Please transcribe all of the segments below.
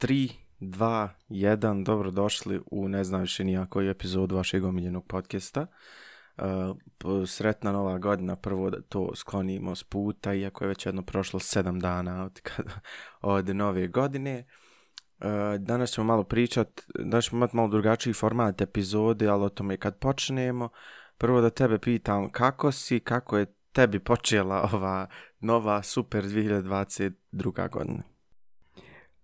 3, 2, 1, dobrodošli u ne znam više nijakoj epizod vašeg omiljenog podcasta. Uh, sretna nova godina, prvo da to sklonimo s puta, iako je već jedno prošlo 7 dana od, kada, od nove godine. Uh, danas ćemo malo pričat, danas ćemo imati malo drugačiji format epizode, ali o tome kad počnemo. Prvo da tebe pitam kako si, kako je tebi počela ova nova super 2022. godina?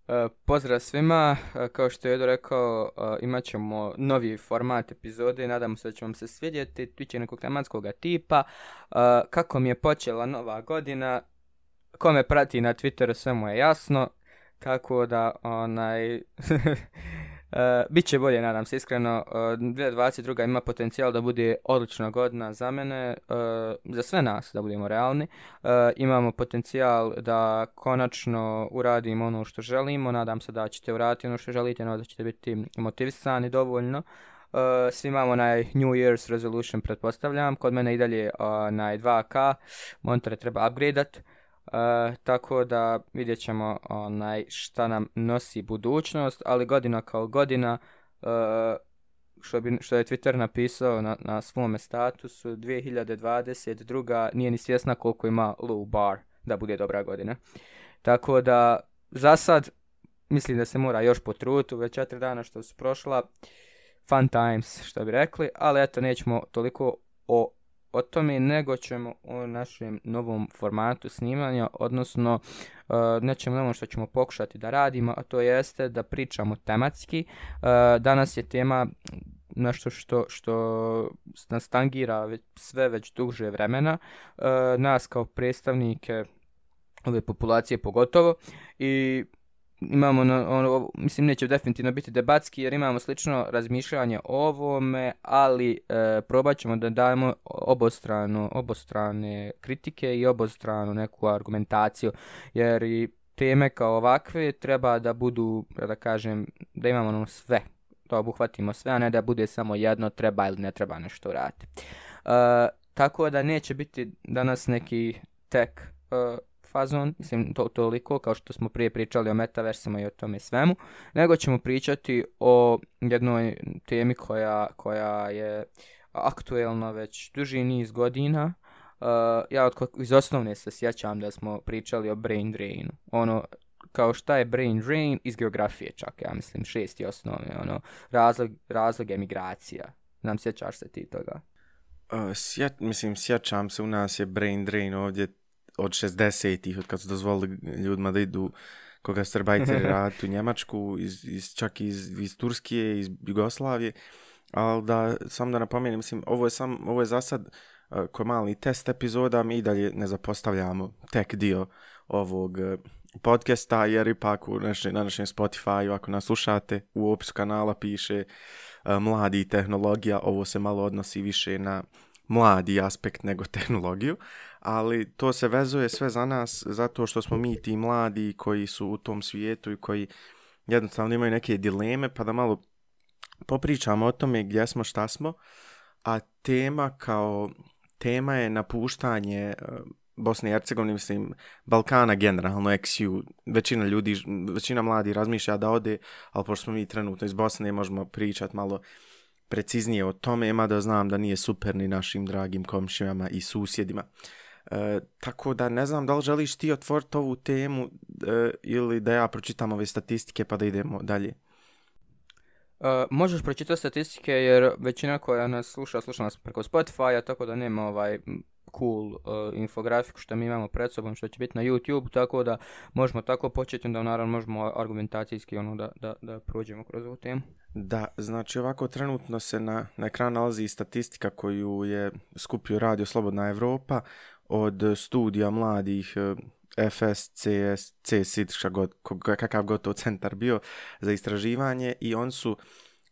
Uh, pozdrav svima, uh, kao što je Edo rekao, uh, imat ćemo novi format epizode, nadamo se da će vam se svidjeti, tiče nekog tematskog tipa. Kako mi je počela nova godina, ko me prati na Twitteru sve mu je jasno, tako da onaj... E, uh, Biće bolje, nadam se, iskreno. E, uh, 2022. ima potencijal da bude odlična godina za mene, uh, za sve nas, da budemo realni. Uh, imamo potencijal da konačno uradimo ono što želimo, nadam se da ćete uraditi ono što želite, no da ćete biti motivisani dovoljno. Uh, svi imamo onaj New Year's resolution, pretpostavljam. Kod mene i dalje uh, na 2K, monitor treba upgradeat. Uh, tako da vidjet ćemo onaj, šta nam nosi budućnost, ali godina kao godina, uh, što, bi, što je Twitter napisao na, na svome statusu, 2022. nije ni svjesna koliko ima low bar da bude dobra godina. Tako da, za sad, mislim da se mora još potruti, već četiri dana što su prošla, fun times, što bi rekli, ali eto, nećemo toliko o o tome, nego ćemo o našem novom formatu snimanja, odnosno e, uh, nečem novom što ćemo pokušati da radimo, a to jeste da pričamo tematski. Uh, danas je tema nešto što, što nas tangira već, sve već duže vremena, uh, nas kao predstavnike ove populacije pogotovo i imamo, na, ono, ono mislim, neće definitivno biti debatski jer imamo slično razmišljanje o ovome, ali e, probat ćemo da dajemo obostrano, obostrane kritike i obostranu neku argumentaciju, jer i teme kao ovakve treba da budu, da kažem, da imamo ono sve, da obuhvatimo sve, a ne da bude samo jedno treba ili ne treba nešto raditi. E, tako da neće biti danas neki tek e, fazon, mislim to, toliko kao što smo prije pričali o metaversima i o tome svemu, nego ćemo pričati o jednoj temi koja, koja je aktuelna već duži niz godina. Uh, ja od, iz osnovne se sjećam da smo pričali o brain drainu. Ono, kao šta je brain drain iz geografije čak, ja mislim, šesti osnovne, ono, razlog, razlog emigracija. Nam sjećaš se ti toga? Uh, sjet, mislim, sjećam se, u nas je brain drain ovdje od 60-ih, od kad su dozvolili ljudima da idu koga srbajceri raditi u Njemačku, iz, iz, čak iz, iz Turskije, iz Jugoslavije, ali da, sam da napomenem, mislim, ovo je, sam, ovo je za sad uh, ko mali test epizoda, mi i dalje ne zapostavljamo tek dio ovog uh, podcasta, jer ipak u našem, na našem Spotify, ako nas slušate, u opisu kanala piše uh, mladi tehnologija, ovo se malo odnosi više na mladi aspekt nego tehnologiju, ali to se vezuje sve za nas zato što smo mi ti mladi koji su u tom svijetu i koji jednostavno imaju neke dileme, pa da malo popričamo o tome gdje smo, šta smo, a tema kao tema je napuštanje eh, Bosne i Hercegovine, mislim, Balkana generalno, XU, većina ljudi, većina mladi razmišlja da ode, ali pošto smo mi trenutno iz Bosne, možemo pričati malo preciznije o tome, mada znam da nije super ni našim dragim komšijama i susjedima. E, tako da ne znam da li želiš ti otvoriti ovu temu e, ili da ja pročitam ove statistike pa da idemo dalje. Uh, možeš pročitati statistike jer većina koja nas sluša, sluša nas preko Spotify-a, tako da nema ovaj cool uh, infografiku što mi imamo pred sobom, što će biti na YouTube, tako da možemo tako početi, da naravno možemo argumentacijski ono da, da, da prođemo kroz ovu temu. Da, znači ovako trenutno se na, na ekran nalazi statistika koju je skupio Radio Slobodna Evropa od studija mladih eh, FS, CS, CSID, god, kakav god to centar bio za istraživanje i on su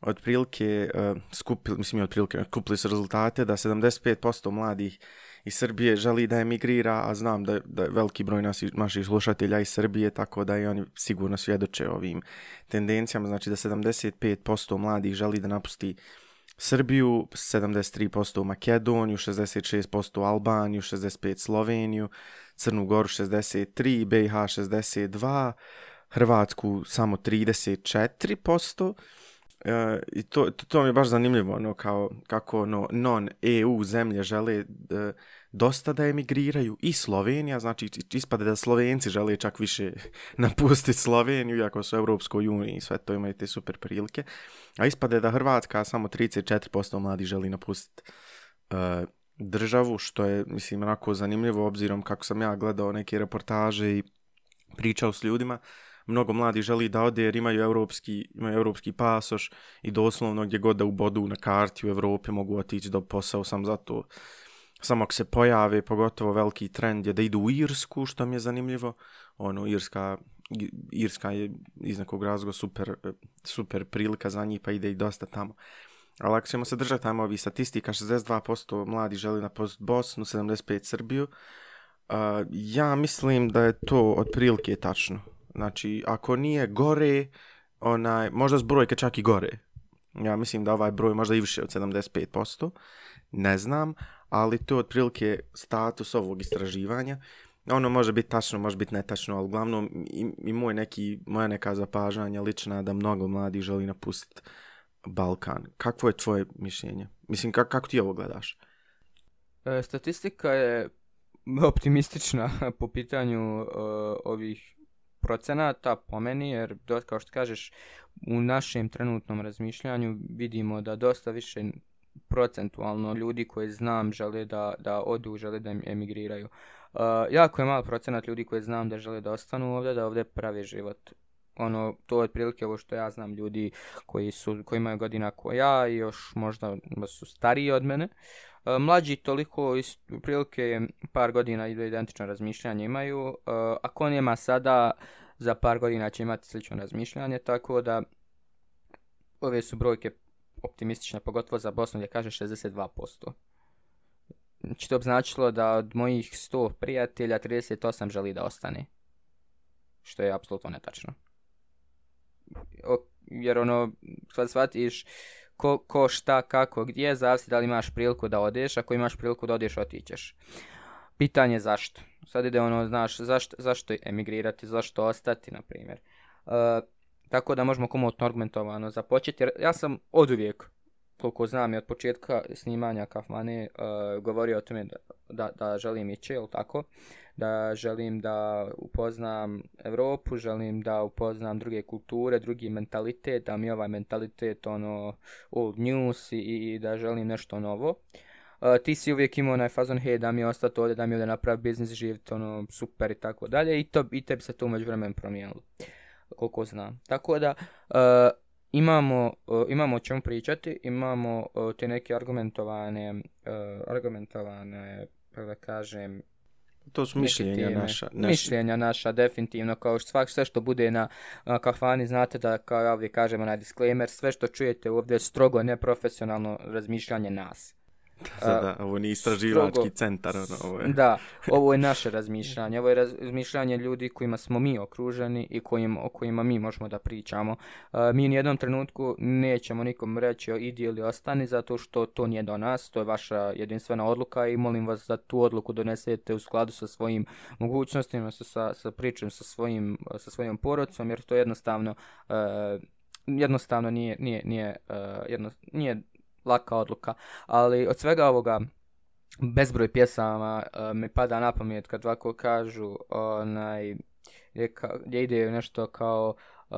otprilike uh, skupili, mislim otprilike, kupili su rezultate da 75% mladih iz Srbije želi da emigrira, a znam da, da je veliki broj nas, naših slušatelja iz Srbije, tako da i oni sigurno svjedoče ovim tendencijama, znači da 75% mladih želi da napusti Srbiju, 73% Makedoniju, 66% Albaniju, 65% Sloveniju, Crnu Goru 63, BiH 62, Hrvatsku samo 34%. E, I to, to, to mi je baš zanimljivo, ono, kao, kako ono, non-EU zemlje žele e, dosta da emigriraju. I Slovenija, znači ispade da Slovenci žele čak više napustiti Sloveniju, iako su u Europskoj uniji i sve to imaju te super prilike, a ispade da Hrvatska samo 34% mladi želi napustiti uh, državu, što je, mislim, onako zanimljivo obzirom kako sam ja gledao neke reportaže i pričao s ljudima, mnogo mladi želi da ode jer imaju europski, imaju europski pasoš i doslovno gdje god da ubodu na karti u Evropi mogu otići do posao sam zato samo ako se pojave, pogotovo veliki trend je da idu u Irsku, što mi je zanimljivo. Ono, Irska, Irska je iz nekog razloga super, super prilika za njih, pa ide i dosta tamo. Ali ako ćemo se držati tamo ovih statistika, 62% mladi želi na post Bosnu, 75% Srbiju, uh, ja mislim da je to otprilike tačno. Znači, ako nije gore, onaj, možda zbrojke čak i gore. Ja mislim da ovaj broj možda i više od 75%, ne znam, ali to je otprilike status ovog istraživanja. Ono može biti tačno, može biti netačno, ali uglavnom i, i moj neki, moja neka zapažanja lična da mnogo mladi želi napustiti Balkan. Kakvo je tvoje mišljenje? Mislim, kak, kako ti ovo gledaš? E, statistika je optimistična po pitanju uh, ovih procenata po meni, jer do, kao što kažeš, u našem trenutnom razmišljanju vidimo da dosta više procentualno ljudi koje znam žele da, da odu, žele da emigriraju. Uh, jako je mal procenat ljudi koje znam da žele da ostanu ovdje, da ovdje pravi život. Ono, to je otprilike ovo što ja znam ljudi koji, su, koji imaju godina kao ja i još možda su stariji od mene. Uh, mlađi toliko otprilike prilike par godina i identično razmišljanje imaju. Uh, ako on ima sada, za par godina će imati slično razmišljanje, tako da ove su brojke optimistična, pogotovo za Bosnu gdje kaže 62%. Znači to bi značilo da od mojih 100 prijatelja 38 želi da ostane. Što je apsolutno netačno. O, jer ono, kad shvatiš ko, ko šta, kako, gdje, zavisi da li imaš priliku da odeš, ako imaš priliku da odeš, otićeš. Pitanje zašto. Sad ide ono, znaš, zašto, zašto emigrirati, zašto ostati, na primjer. Uh, Tako da možemo komotno argumentovano započeti. Jer ja sam od uvijek, koliko znam i od početka snimanja Kafmane, uh, eh, govorio o tome da, da, da želim ići, jel tako? Da želim da upoznam Evropu, želim da upoznam druge kulture, drugi mentalitet, da mi ovaj mentalitet ono old news i, i da želim nešto novo. Uh, ti si uvijek imao onaj fazon, hej, da mi ostati ovdje, da mi ovdje napravi biznis, živjeti ono super i tako dalje. I, to, i tebi se to umeđu vremen promijenilo. Uh, koliko znam. Tako da uh, imamo, uh, imamo o čemu pričati, imamo uh, te neke argumentovane, uh, argumentovane, da kažem, To su mišljenja naša, naša. Mišljenja naša, definitivno. Kao što svak, sve što bude na kafani, znate da, kao ja ovdje kažemo na disclaimer, sve što čujete ovdje je strogo neprofesionalno razmišljanje nas. Da, da, ovo nije istraživački strogo, centar. Ono, ovo je. Da, ovo je naše razmišljanje. Ovo je razmišljanje ljudi kojima smo mi okruženi i kojim, o kojima mi možemo da pričamo. Uh, mi u jednom trenutku nećemo nikom reći o idi ili ostani zato što to nije do nas. To je vaša jedinstvena odluka i molim vas da tu odluku donesete u skladu sa svojim mogućnostima, sa, sa, sa pričom, sa svojim, sa svojim porodcom, jer to jednostavno uh, jednostavno nije, nije, nije, uh, jedno, nije laka odluka. Ali od svega ovoga bezbroj pjesama uh, mi pada na pamet kad ovako kažu onaj gdje, ka, gdje ide nešto kao uh,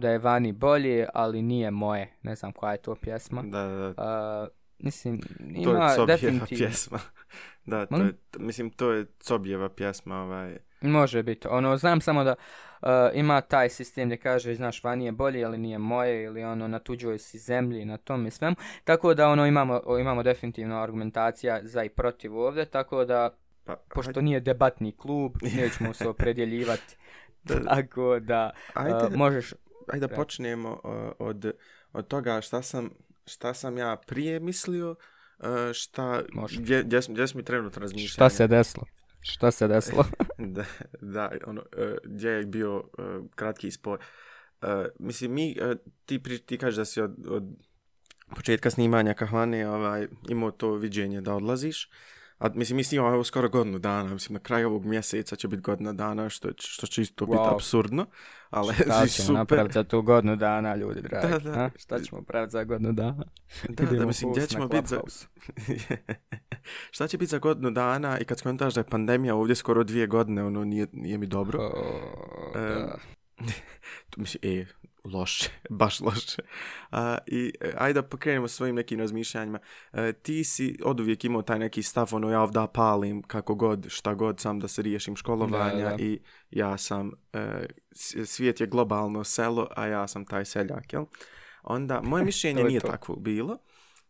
da je vani bolje, ali nije moje. Ne znam koja je to pjesma. Da, da. Uh, mislim, ima to je Cobjeva definitivno... pjesma. da, to je, mislim, to je Cobjeva pjesma. Ovaj... Može biti. Ono, znam samo da uh, ima taj sistem gdje kaže, znaš, vani je bolje, ali nije moje, ili ono, na tuđoj si zemlji, na tom i svemu. Tako da, ono, imamo, imamo definitivno argumentacija za i protiv ovdje, tako da, pa, pošto hajde. nije debatni klub, nećemo se opredjeljivati. tako da, ajde, uh, možeš... Ajde da počnemo uh, od, od toga šta sam, šta sam ja prije mislio, uh, šta, gdje, gdje, gdje smo trenutno razmišljali. Šta se desilo? Šta se desilo? da, da, ono, e, gdje je bio e, kratki spoj. E, mislim, mi, ti, pri, ti kažeš da si od, od početka snimanja kahvane ovaj, imao to viđenje da odlaziš. A mislim, mi snimamo evo skoro godinu dana, mislim, na kraju ovog mjeseca će biti godina dana, što, što će isto biti Wow. absurdno, ali Šta ćemo super. napraviti za tu godinu dana, ljudi dragi? Da, da. a? Šta ćemo praviti za godinu dana? Da, da, mislim, gdje ćemo biti za... Šta će biti za godinu dana i kad skontaš da je pandemija ovdje skoro dvije godine, ono, nije, nije mi dobro. O, Em, da. Tu mislim, e, loše, baš loše. A, I e, ajde da pokrenemo svojim nekim razmišljanjima. E, ti si od uvijek imao taj neki stav, ono ja ovda palim kako god, šta god, sam da se riješim školovanja Da, da. i ja sam, e, s- svijet je globalno selo, a ja sam taj seljak, jel? Onda, moje mišljenje nije to. bilo.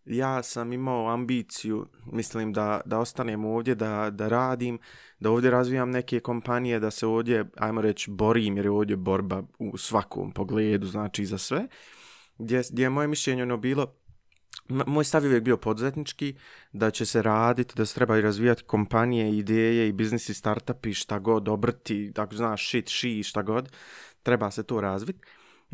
Ja sam imao ambiciju, mislim da, da ostanem ovdje, da, da radim, da ovdje razvijam neke kompanije, da se ovdje, ajmo reći, borim, jer je ovdje borba u svakom pogledu, znači za sve. Gdje, gdje je moje mišljenje ono bilo, moj stav je uvijek bio poduzetnički, da će se raditi, da se treba i razvijati kompanije, ideje i biznisi, startupi, šta god, obrti, ako znaš, shit, shi, šta god, treba se to razviti.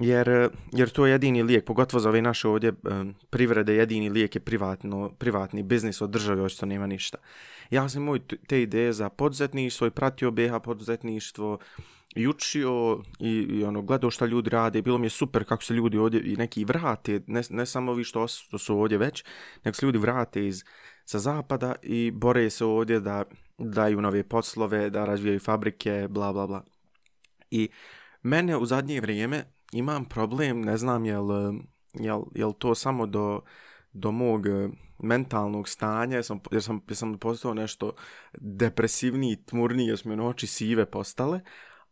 Jer, jer to je jedini lijek, pogotovo za ove naše ovdje um, privrede, jedini lijek je privatno, privatni biznis od države, očito nema ništa. Ja sam moj te ideje za poduzetništvo i pratio BH poduzetništvo i učio i, i ono, gledao šta ljudi rade. Bilo mi je super kako se ljudi ovdje i neki vrate, ne, ne samo vi što, što su ovdje već, nego se ljudi vrate iz, sa zapada i bore se ovdje da daju nove poslove, da razvijaju fabrike, bla, bla, bla. I mene u zadnje vrijeme imam problem, ne znam jel, jel, jel to samo do, do mog e, mentalnog stanja, jer sam, jer sam, jer sam postao nešto depresivniji, tmurniji, jer su mi oči sive postale,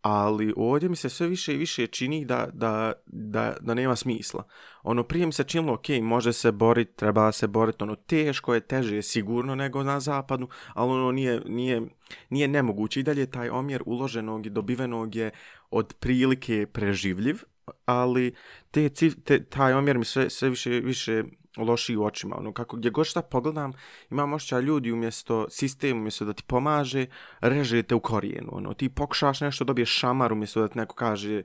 ali ovdje mi se sve više i više čini da, da, da, da nema smisla. Ono, prije mi se činilo, ok, može se boriti, treba se boriti, ono, teško je, teže je sigurno nego na zapadu, ali ono nije, nije, nije nemoguće. I dalje taj omjer uloženog i dobivenog je od prilike preživljiv, ali te, cif- te, taj omjer mi sve, sve više, više loši u očima. Ono, kako gdje god šta pogledam, imam ošća ljudi umjesto sistem, umjesto da ti pomaže, reže te u korijenu. Ono, ti pokušaš nešto, dobiješ šamar umjesto da ti neko kaže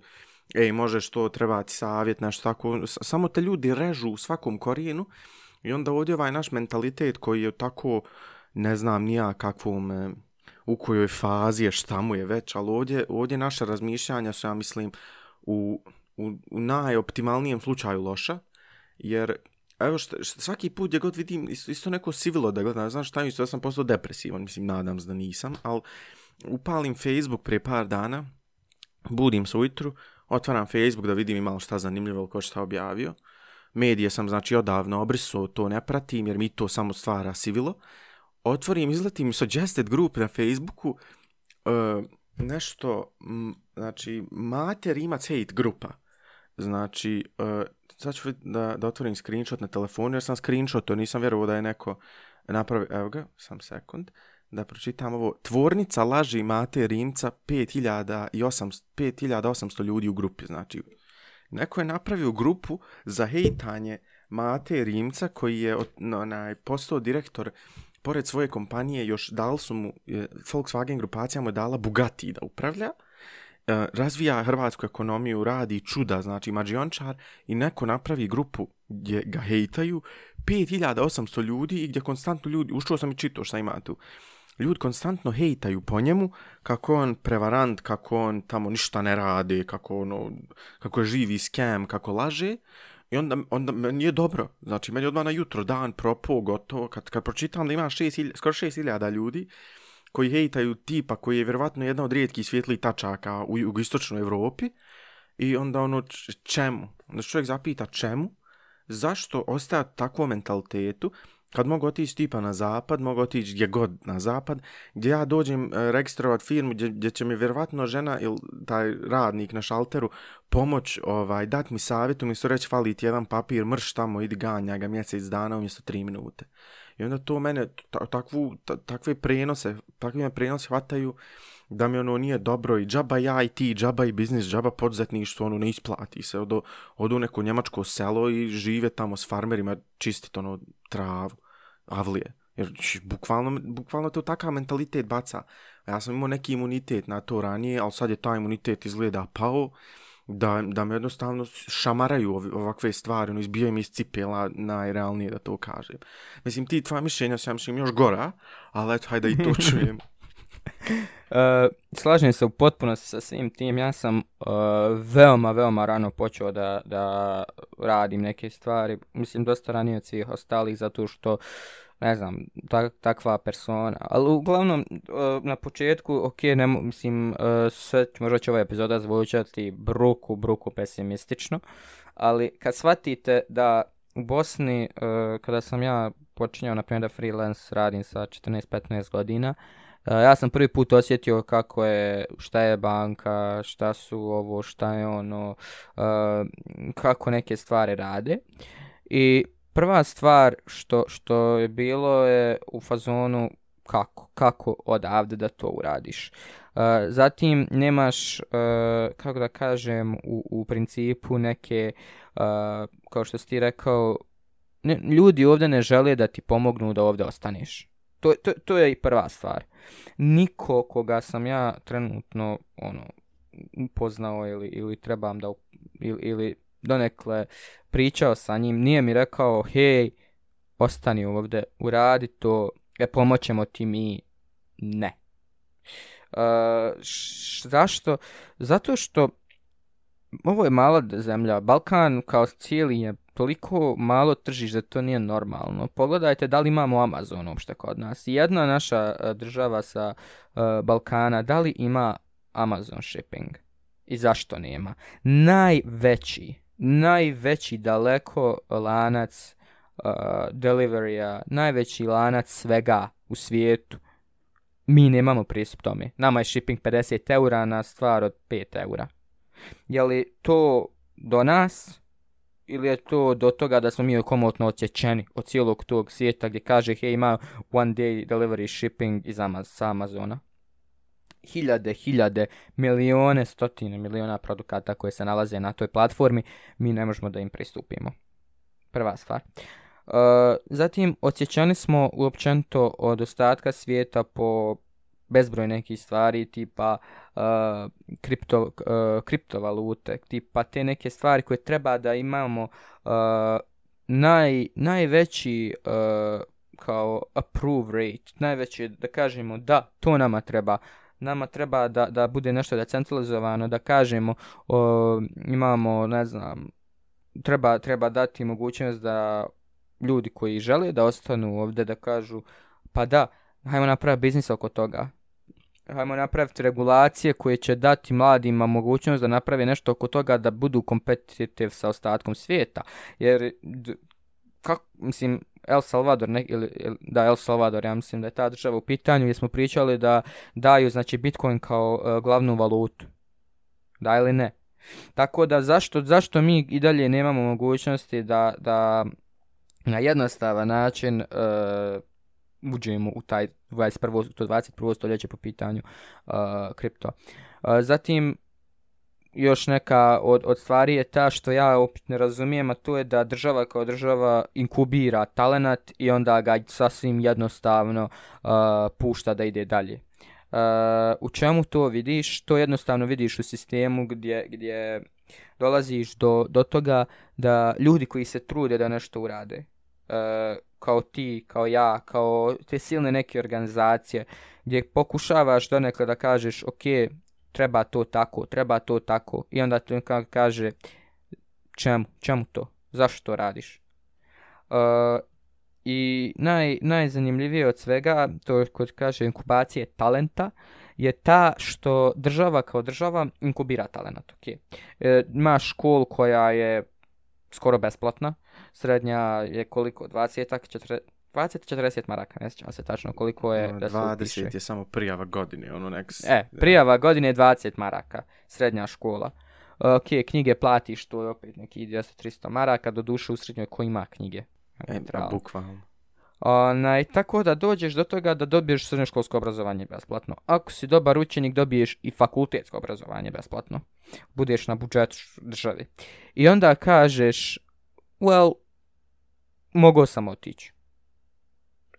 ej, možeš to, treba ti savjet, nešto tako. Samo te ljudi režu u svakom korijenu i onda ovdje ovaj naš mentalitet koji je tako, ne znam nija kakvom, e, u kojoj fazi je, šta mu je već, ali ovdje, ovdje naša razmišljanja su, ja mislim, u, u, u najoptimalnijem slučaju loša, jer evo šta, šta, svaki put gdje god vidim isto, isto neko sivilo da gledam, znaš šta je isto, ja sam postao depresivan, mislim, nadam se da nisam, ali upalim Facebook prije par dana, budim se ujutru, otvaram Facebook da vidim imalo šta zanimljivo ili ko šta objavio, medije sam znači odavno obrisao, to ne pratim jer mi to samo stvara sivilo, otvorim, izletim suggested group na Facebooku, uh, nešto, m, znači, mater ima hate grupa. Znači, uh, sad ću da, da otvorim screenshot na telefonu, jer sam screenshot, to nisam vjerovao da je neko napravio, evo ga, sam sekund, da pročitam ovo. Tvornica laži Mate Rimca 5800, 5800 ljudi u grupi, znači. Neko je napravio grupu za hejtanje Mate Rimca koji je od- na- onaj, postao direktor pored svoje kompanije još dal su mu, Volkswagen grupacija mu je dala Bugatti da upravlja, Uh, E, razvija hrvatsku ekonomiju, radi čuda, znači mađiončar i neko napravi grupu gdje ga hejtaju, 5800 ljudi i gdje konstantno ljudi, ušao sam i čitao šta ima tu, ljudi konstantno hejtaju po njemu kako on prevarant, kako on tamo ništa ne radi, kako, ono, kako je živi skem, kako laže. I onda, onda meni je dobro. Znači, meni je odmah na jutro dan propo, gotovo. Kad, kad pročitam da ima 6, skoro 6000 ljudi koji hejtaju tipa koji je vjerovatno jedna od rijetkih svjetlih tačaka u jugoistočnoj Evropi. I onda ono, čemu? Onda čovjek zapita čemu? Zašto ostaje takvom mentalitetu kad mogu otići tipa na zapad, mogu otići gdje god na zapad, gdje ja dođem e, registrovat firmu gdje, gdje će mi vjerovatno žena ili taj radnik na šalteru pomoć, ovaj, dat mi savjet, umjesto reći fali ti jedan papir, mrš tamo, idi ganja ga mjesec dana umjesto tri minute. I onda to mene, ta, takvu, ta, takve prenose, takve me prenose hvataju da mi ono nije dobro i džaba ja i ti, džaba i biznis, džaba poduzetništvo, ono ne isplati se, odo, odu u neko njemačko selo i žive tamo s farmerima, čistiti ono travu, avlije. Jer š, bukvalno, bukvalno to takav mentalitet baca. Ja sam imao neki imunitet na to ranije, ali sad je taj imunitet izgleda pao da, da me jednostavno šamaraju ovakve stvari, ono, izbijaju mi iz cipela najrealnije da to kažem. Mislim, ti tvoja mišljenja su, ja mislim, još gora, ali eto, hajde i to čujem. Uh, slažem se u potpunosti sa svim tim. Ja sam uh, veoma, veoma rano počeo da, da radim neke stvari. Mislim, dosta ranije od svih ostalih, zato što ne znam, tak, takva persona. Ali uglavnom, uh, na početku, ok, ne, mislim, uh, sve, možda će ova epizoda zvučati bruku, bruku pesimistično, ali kad shvatite da u Bosni, uh, kada sam ja počinjao, na primjer, da freelance radim sa 14-15 godina, Uh, ja sam prvi put osjetio kako je, šta je banka, šta su ovo, šta je ono, uh, kako neke stvari rade. I prva stvar što, što je bilo je u fazonu kako, kako odavde da to uradiš. Uh, zatim nemaš, uh, kako da kažem, u, u principu neke, uh, kao što si ti rekao, ne, ljudi ovdje ne žele da ti pomognu da ovdje ostaneš. To, to, to je i prva stvar. Niko koga sam ja trenutno ono, upoznao ili, ili trebam da, ili, ili donekle pričao sa njim, nije mi rekao, hej, ostani ovdje, uradi to, e, pomoćemo ti mi, ne. Uh, š, zašto? Zato što ovo je mala zemlja, Balkan kao cijeli je toliko malo tržiš da to nije normalno. Pogledajte da li imamo Amazon uopšte kod nas. Jedna naša e, država sa uh, Balkana, da li ima Amazon shipping? I zašto nema? Najveći najveći daleko lanac uh, deliverya, najveći lanac svega u svijetu. Mi nemamo pristup tome. Nama je shipping 50 eura na stvar od 5 eura. Je li to do nas ili je to do toga da smo mi komotno odsjećeni od cijelog tog svijeta gdje kaže hej ima one day delivery shipping iz Amaz Amazona? Hiljade, hiljade, milione, stotine miliona produkata koje se nalaze na toj platformi, mi ne možemo da im pristupimo. Prva stvar. E, zatim, osjećani smo uopćento od ostatka svijeta po bezbroj nekih stvari, tipa uh, kripto, uh, kriptovalute, tipa te neke stvari koje treba da imamo uh, naj, najveći uh, kao approve rate, najveći da kažemo da, to nama treba, nama treba da, da bude nešto decentralizovano, da kažemo, o, imamo, ne znam, treba, treba dati mogućnost da ljudi koji žele da ostanu ovdje da kažu, pa da, hajmo napraviti biznis oko toga. Hajmo napraviti regulacije koje će dati mladima mogućnost da naprave nešto oko toga da budu kompetitiv sa ostatkom svijeta. Jer, kako, mislim, El Salvador, ne, ili, ili, da, El Salvador, ja mislim da je ta država u pitanju, gdje smo pričali da daju, znači, Bitcoin kao uh, glavnu valutu. Da ili ne? Tako da, zašto, zašto mi i dalje nemamo mogućnosti da, da na jednostavan način uh, uđemo u taj 21. to 21. stoljeće po pitanju uh, kripto. Uh, zatim, još neka od, od stvari je ta što ja opet ne razumijem, a to je da država kao država inkubira talenat i onda ga sasvim jednostavno uh, pušta da ide dalje. Uh, u čemu to vidiš? To jednostavno vidiš u sistemu gdje, gdje dolaziš do, do toga da ljudi koji se trude da nešto urade, uh, kao ti, kao ja, kao te silne neke organizacije, gdje pokušavaš donekle da kažeš, ok, treba to tako, treba to tako. I onda ti kaže, čemu, čemu to? Zašto to radiš? Uh, I naj, najzanimljivije od svega, to kod kaže inkubacije talenta, je ta što država kao država inkubira talent. Okay. E, ima školu koja je skoro besplatna, srednja je koliko, 20, 20-40 maraka, ne sjećam se tačno koliko je no, da se 20 upiše. je samo prijava godine, ono nek... E, prijava godine je 20 maraka, srednja škola. Ok, knjige platiš, to je opet neki 200-300 maraka, do duše u srednjoj ko ima knjige. E, pa, bukvalno. Onaj, tako da dođeš do toga da dobiješ srednjoškolsko obrazovanje besplatno. Ako si dobar učenik, dobiješ i fakultetsko obrazovanje besplatno. Budeš na budžetu državi. I onda kažeš, well, mogao sam otići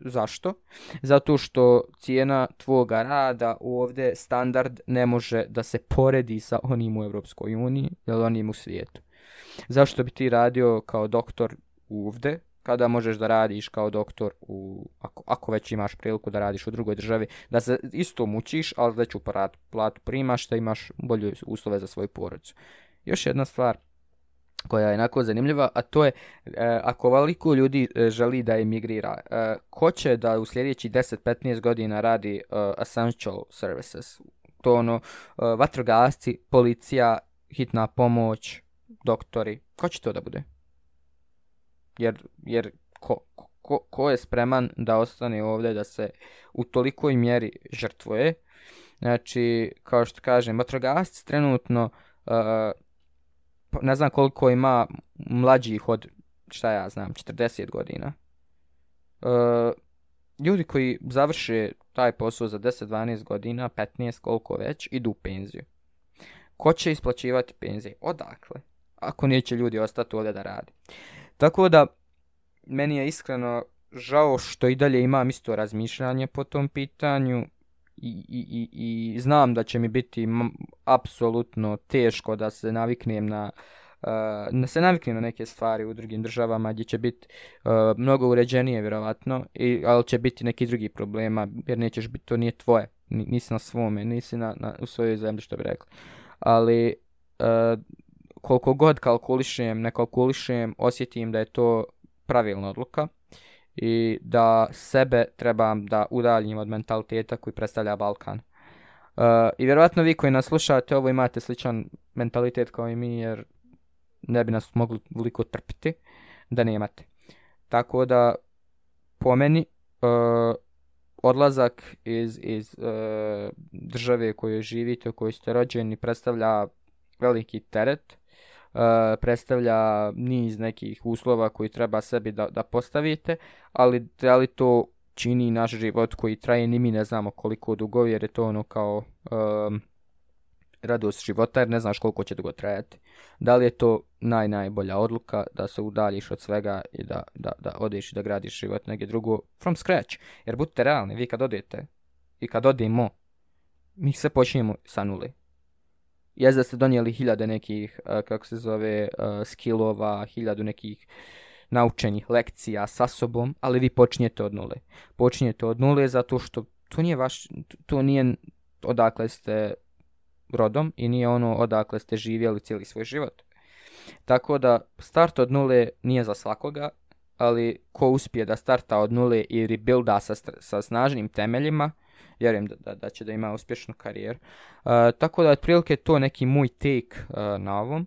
Zašto? Zato što cijena tvoga rada ovdje standard ne može da se poredi sa onim u Evropskoj uniji ili onim u svijetu. Zašto bi ti radio kao doktor ovdje kada možeš da radiš kao doktor u, ako, ako već imaš priliku da radiš u drugoj državi, da se isto mučiš, ali veću platu, platu primaš, da imaš bolje uslove za svoju porodicu. Još jedna stvar koja je onako zanimljiva, a to je e, ako veliko ljudi e, želi da emigrira, e, ko će da u sljedećih 10-15 godina radi e, essential services? To ono, e, vatrogasci, policija, hitna pomoć, doktori, ko će to da bude? Jer, jer ko, ko, ko je spreman da ostane ovdje, da se u tolikoj mjeri žrtvuje? Znači, kao što kažem, vatrogasci trenutno, uh, Pa, ne znam koliko ima mlađih od, šta ja znam, 40 godina. E, ljudi koji završe taj posao za 10-12 godina, 15, koliko već, idu u penziju. Ko će isplaćivati penzije? Odakle? Ako neće ljudi ostati ovdje da radi. Tako da, meni je iskreno žao što i dalje imam isto razmišljanje po tom pitanju i, i, i, i znam da će mi biti apsolutno teško da se naviknem na uh, da se naviknem na neke stvari u drugim državama gdje će biti uh, mnogo uređenije vjerovatno, i, ali će biti neki drugi problema jer nećeš biti, to nije tvoje, nisi na svome, nisi na, na, u svojoj zemlji što bi rekli. Ali uh, koliko god kalkulišem, ne kalkulišem, osjetim da je to pravilna odluka i da sebe trebam da udaljim od mentaliteta koji predstavlja Balkan. Uh, I vjerovatno vi koji nas slušate ovo imate sličan mentalitet kao i mi jer ne bi nas mogli veliko trpiti da nemate. Tako da po meni uh, odlazak iz, iz uh, države koje živite, u kojoj ste rođeni predstavlja veliki teret uh, predstavlja niz nekih uslova koji treba sebi da, da postavite, ali da li to čini naš život koji traje ni mi ne znamo koliko dugo, jer je to ono kao um, radost života, jer ne znaš koliko će dugo trajati. Da li je to naj, najbolja odluka da se udaljiš od svega i da, da, da odeš i da gradiš život negdje drugo from scratch. Jer budite realni, vi kad odete i kad odemo, mi se počinjemo sa nule jezda ste donijeli hiljade nekih, uh, kako se zove, uh, skillova, hiljadu nekih naučenih lekcija sa sobom, ali vi počinjete od nule. Počinjete od nule zato što to nije vaš, to nije odakle ste rodom i nije ono odakle ste živjeli cijeli svoj život. Tako da start od nule nije za svakoga, ali ko uspije da starta od nule i rebuilda sa, sa snažnim temeljima, vjerujem da, da, da će da ima uspješnu karijeru. Uh, tako da, otprilike, to neki moj take uh, na ovom.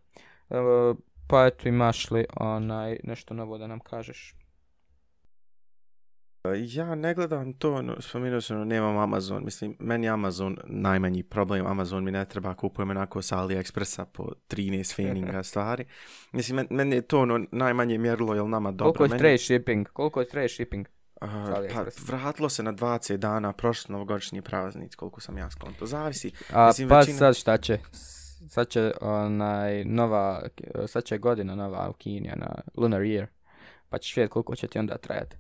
Uh, pa eto, imaš li onaj, nešto novo da nam kažeš? Ja ne gledam to, no, spomenuo sam, no, nemam Amazon, mislim, meni Amazon najmanji problem, Amazon mi ne treba, kupujem onako sa AliExpressa po 13 feninga stvari. Mislim, meni men je to ono najmanje mjerilo, jel nama dobro. Koliko je meni... traje shipping? Koliko je traje shipping? Uh, pa vratilo se na 20 dana prošli novogodišnji praznic, koliko sam ja skonto. Zavisi. A Mislim, pa većina... sad šta će? Sad će onaj nova, sad će godina nova u Kini, na Lunar Year. Pa ćeš vidjeti koliko će ti onda trajati.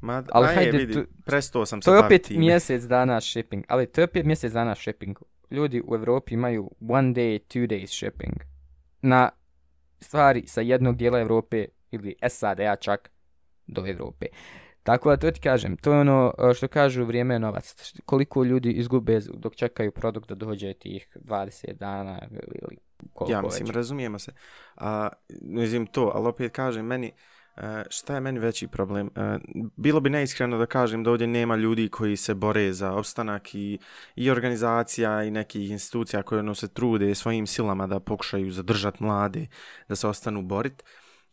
Ma, ali hajde, vidi, tu, prestao sam se To je opet time. mjesec dana shipping, ali to je opet mjesec dana shipping. Ljudi u Evropi imaju one day, two days shipping. Na stvari sa jednog dijela Evrope ili SAD-a čak do Evrope. Tako da to ti kažem, to je ono e, što kažu vrijeme je novac. Koliko ljudi izgube dok čekaju produkt da dođe tih 20 dana ili koliko Ja mislim, već. razumijemo se. A, mislim to, ali opet kažem, meni, e, šta je meni veći problem? E, bilo bi neiskreno da kažem da ovdje nema ljudi koji se bore za opstanak i, i organizacija i nekih institucija koje ono se trude svojim silama da pokušaju zadržati mlade, da se ostanu boriti.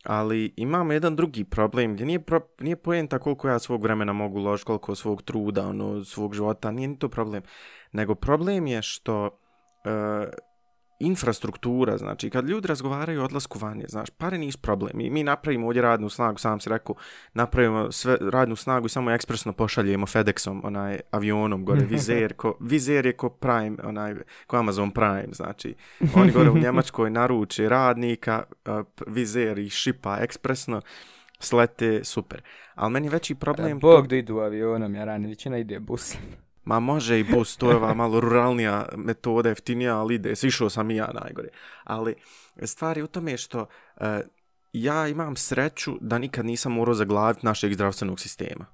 Ali imamo jedan drugi problem gdje nije, pro, nije pojenta koliko ja svog vremena mogu ložiti, koliko svog truda, ono, svog života, nije ni to problem. Nego problem je što uh, infrastruktura, znači kad ljudi razgovaraju o odlasku vanje, znaš, pare nisu problem. Mi, mi napravimo ovdje radnu snagu, sam si rekao, napravimo sve radnu snagu i samo ekspresno pošaljemo FedExom, onaj avionom gore, vizer, ko, vizer je ko Prime, onaj, ko Amazon Prime, znači, oni gore u Njemačkoj naruče radnika, uh, vizer i šipa ekspresno, slete, super. Ali meni veći problem... Bog da idu avionom, ja rani, većina ide busom. Ma može i bus, to je ova malo ruralnija metoda, jeftinija, ali ide, išao sam i ja najgore. Ali stvari u tome što uh, ja imam sreću da nikad nisam morao zaglaviti našeg zdravstvenog sistema.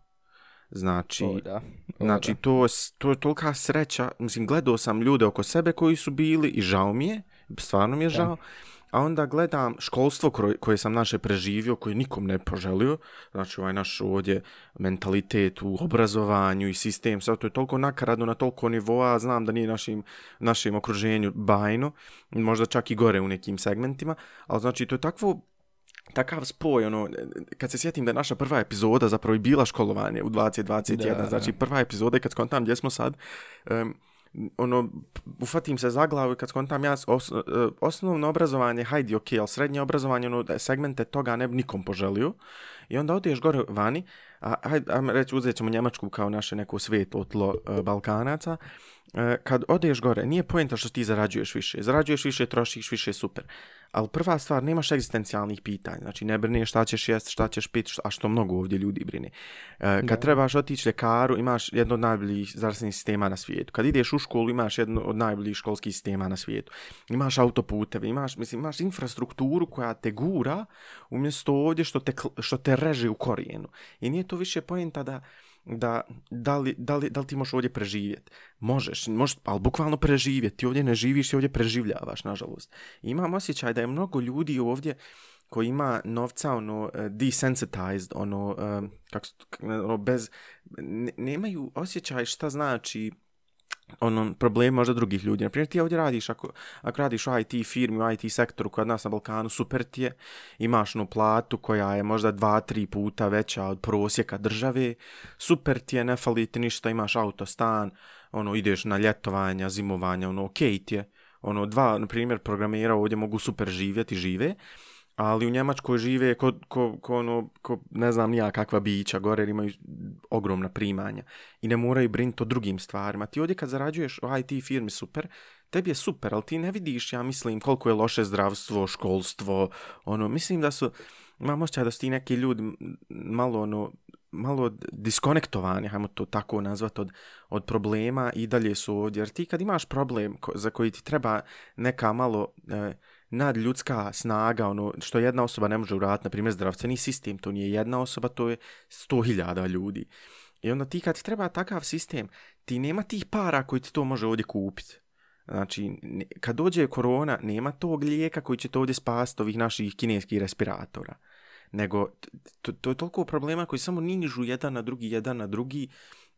Znači, O, da. O, znači da. to, to je tolika sreća. Mislim, gledao sam ljude oko sebe koji su bili i žao mi je, stvarno mi je žao. A onda gledam školstvo koje, sam naše preživio, koje nikom ne poželio. Znači, ovaj naš ovdje mentalitet u obrazovanju i sistem, sve to je toliko nakaradno na toliko nivoa, znam da nije našim, našem okruženju bajno, možda čak i gore u nekim segmentima, ali znači to je takvo takav spoj, ono, kad se sjetim da je naša prva epizoda zapravo i bila školovanje u 2021, Da, znači prva epizoda i kad skontam gdje smo sad, um, ono, ufatim se za glavu i kad skontam ja, os, e, osnovno obrazovanje, hajdi, ok, ali srednje obrazovanje, ono, da segmente toga ne bi nikom poželio. I onda odeš gore vani, a, hajde, ajme reći, uzet ćemo Njemačku kao naše neko svijeto tlo e, Balkanaca, E, kad odeš gore, nije pojenta što ti zarađuješ više. Zarađuješ više, trošiš više, super. Ali prva stvar, nemaš egzistencijalnih pitanja. Znači, ne brineš šta ćeš jest, šta ćeš pit, a što mnogo ovdje ljudi brine. E, kad Da. trebaš otići ljekaru, imaš jedno od najboljih zdravstvenih sistema na svijetu. Kad ideš u školu, imaš jedno od najboljih školskih sistema na svijetu. Imaš autoputeve, imaš, mislim, imaš infrastrukturu koja te gura umjesto ovdje što te, što te reže u korijenu. I nije to više pojenta da da, da, li, da, li, da li ti možeš ovdje preživjeti. Možeš, možeš, ali bukvalno preživjeti. Ti ovdje ne živiš, ti ovdje preživljavaš, nažalost. I imam osjećaj da je mnogo ljudi ovdje koji ima novca, ono, eh, desensitized, ono, eh, kako, ono, bez, ne, nemaju osjećaj šta znači ono, problem možda drugih ljudi. Naprimjer, ti ovdje radiš, ako, ako radiš u IT firmi, u IT sektoru kod nas na Balkanu, super ti je, imaš onu platu koja je možda dva, tri puta veća od prosjeka države, super ti je, ne fali ti ništa, imaš auto, stan, ono, ideš na ljetovanja, zimovanja, ono, okej ti je. Ono, dva, na primjer, programera ovdje mogu super živjeti, žive, ali u Njemačkoj žive ko, ko, ko, ono, ko ne znam nija kakva bića gore, jer imaju ogromna primanja i ne moraju brinuti o drugim stvarima. Ti ovdje kad zarađuješ u IT firmi super, tebi je super, ali ti ne vidiš, ja mislim, koliko je loše zdravstvo, školstvo, ono, mislim da su, imam osjećaj da su ti neki ljudi malo, ono, malo diskonektovani, hajmo to tako nazvati, od, od problema i dalje su ovdje. Jer ti kad imaš problem ko, za koji ti treba neka malo e, nadljudska snaga, ono, što jedna osoba ne može uraditi, na primjer zdravstveni sistem, to nije jedna osoba, to je sto hiljada ljudi. I onda ti kad ti treba takav sistem, ti nema tih para koji ti to može ovdje kupiti. Znači, ne- kad dođe korona, nema tog lijeka koji će to ovdje spasiti ovih naših kineskih respiratora. Nego, to, to je toliko problema koji samo nižu jedan na drugi, jedan na drugi,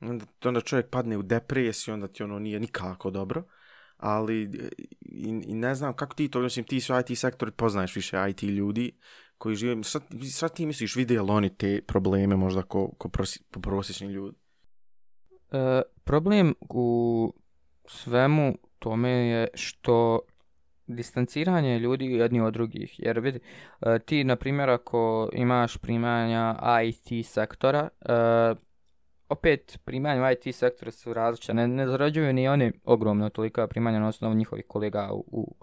onda, onda čovjek padne u depresiju, onda ti ono nije nikako dobro. Ali, e, i, i ne znam kako ti to, mislim, ti su IT sektor, poznaješ više IT ljudi koji žive, šta, šta ti misliš, vide li oni te probleme možda ko, ko prosi, po prosječni ljudi? E, problem u svemu tome je što distanciranje ljudi jedni od drugih. Jer vidi, e, ti, na primjer, ako imaš primanja IT sektora, e, opet primanja u IT sektora su različite. Ne, ne zarađuju ni oni ogromno tolika primanja na osnovu njihovih kolega u, u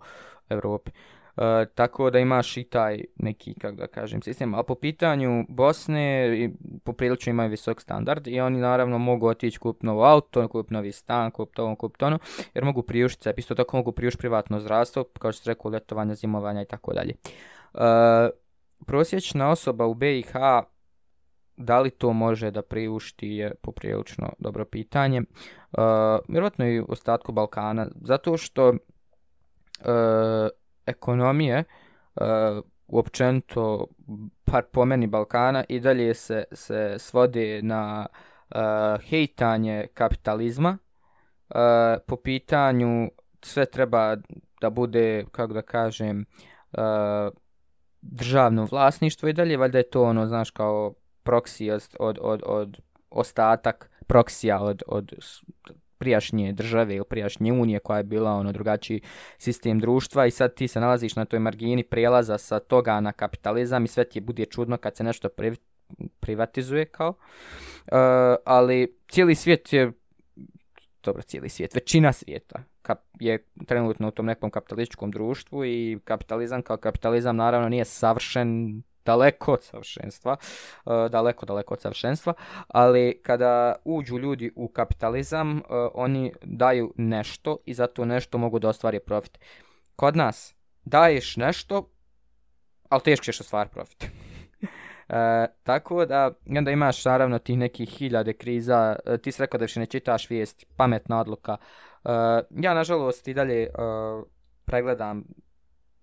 Evropi. E, tako da imaš i taj neki, kako da kažem, sistem. A po pitanju Bosne, i poprilično imaju visok standard i oni naravno mogu otići kupiti novo auto, kupiti novi stan, kupiti ovo, kupiti ono, jer mogu priuštiti sebi. Isto tako mogu priušiti privatno zdravstvo, kao što se rekao, letovanja, zimovanja i tako dalje. E, prosječna osoba u BiH da li to može da priušti je poprilično dobro pitanje. Uh, vjerojatno i u ostatku Balkana, zato što uh, ekonomije e, uh, uopćento, par pomeni Balkana, i dalje se, se svode na uh, hejtanje kapitalizma uh, po pitanju sve treba da bude, kako da kažem, uh, državno vlasništvo i dalje, valjda je to ono, znaš, kao proksi od, od, od, od ostatak proksija od, od prijašnje države ili prijašnje unije koja je bila ono drugačiji sistem društva i sad ti se nalaziš na toj margini prijelaza sa toga na kapitalizam i sve ti bude čudno kad se nešto pri, privatizuje kao. E, ali cijeli svijet je dobro, cijeli svijet, većina svijeta kap, je trenutno u tom nekom kapitalističkom društvu i kapitalizam kao kapitalizam naravno nije savršen daleko od savršenstva, uh, daleko, daleko od savršenstva, ali kada uđu ljudi u kapitalizam, uh, oni daju nešto i zato nešto mogu da ostvari profit. Kod nas daješ nešto, ali teško ćeš ostvari profit. E, tako da, onda imaš naravno tih nekih hiljade kriza, e, ti si rekao da više ne čitaš vijest, pametna odluka. E, ja, nažalost, i dalje e, pregledam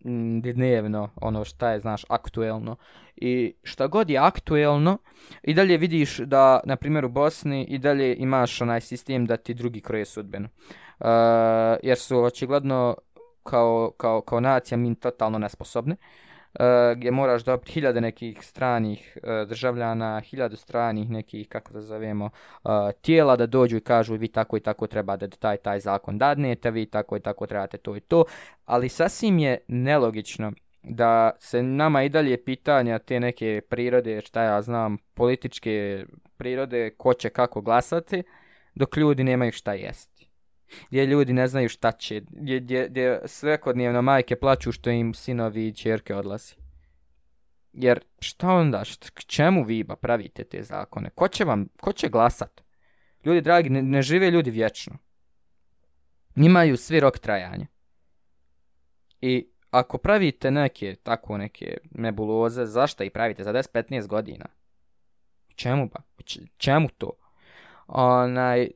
Mm, dnevno ono šta je, znaš, aktuelno. I šta god je aktuelno, i dalje vidiš da, na primjer, u Bosni i dalje imaš onaj sistem da ti drugi kroje sudbenu. Uh, jer su očigledno kao, kao, kao nacija mi totalno nesposobne. Uh, Eh, gdje moraš dobiti hiljade nekih stranih uh, državljana, hiljadu stranih nekih, kako da zovemo, uh, tijela da dođu i kažu vi tako i tako treba da taj taj zakon dadnete, vi tako i tako trebate to i to, ali sasvim je nelogično da se nama i dalje pitanja te neke prirode, šta ja znam, političke prirode, ko će kako glasati, dok ljudi nemaju šta jesti. Gdje ljudi ne znaju šta će, gdje, gdje, gdje svakodnevno majke plaću što im sinovi i čerke odlazi. Jer šta onda, šta, k čemu vi ba pravite te zakone? Ko će vam, ko će glasat? Ljudi dragi, ne, ne žive ljudi vječno. Imaju svi rok trajanja. I ako pravite neke, tako neke nebuloze, zašto i pravite za 10-15 godina? Čemu ba? Č čemu to? Onaj,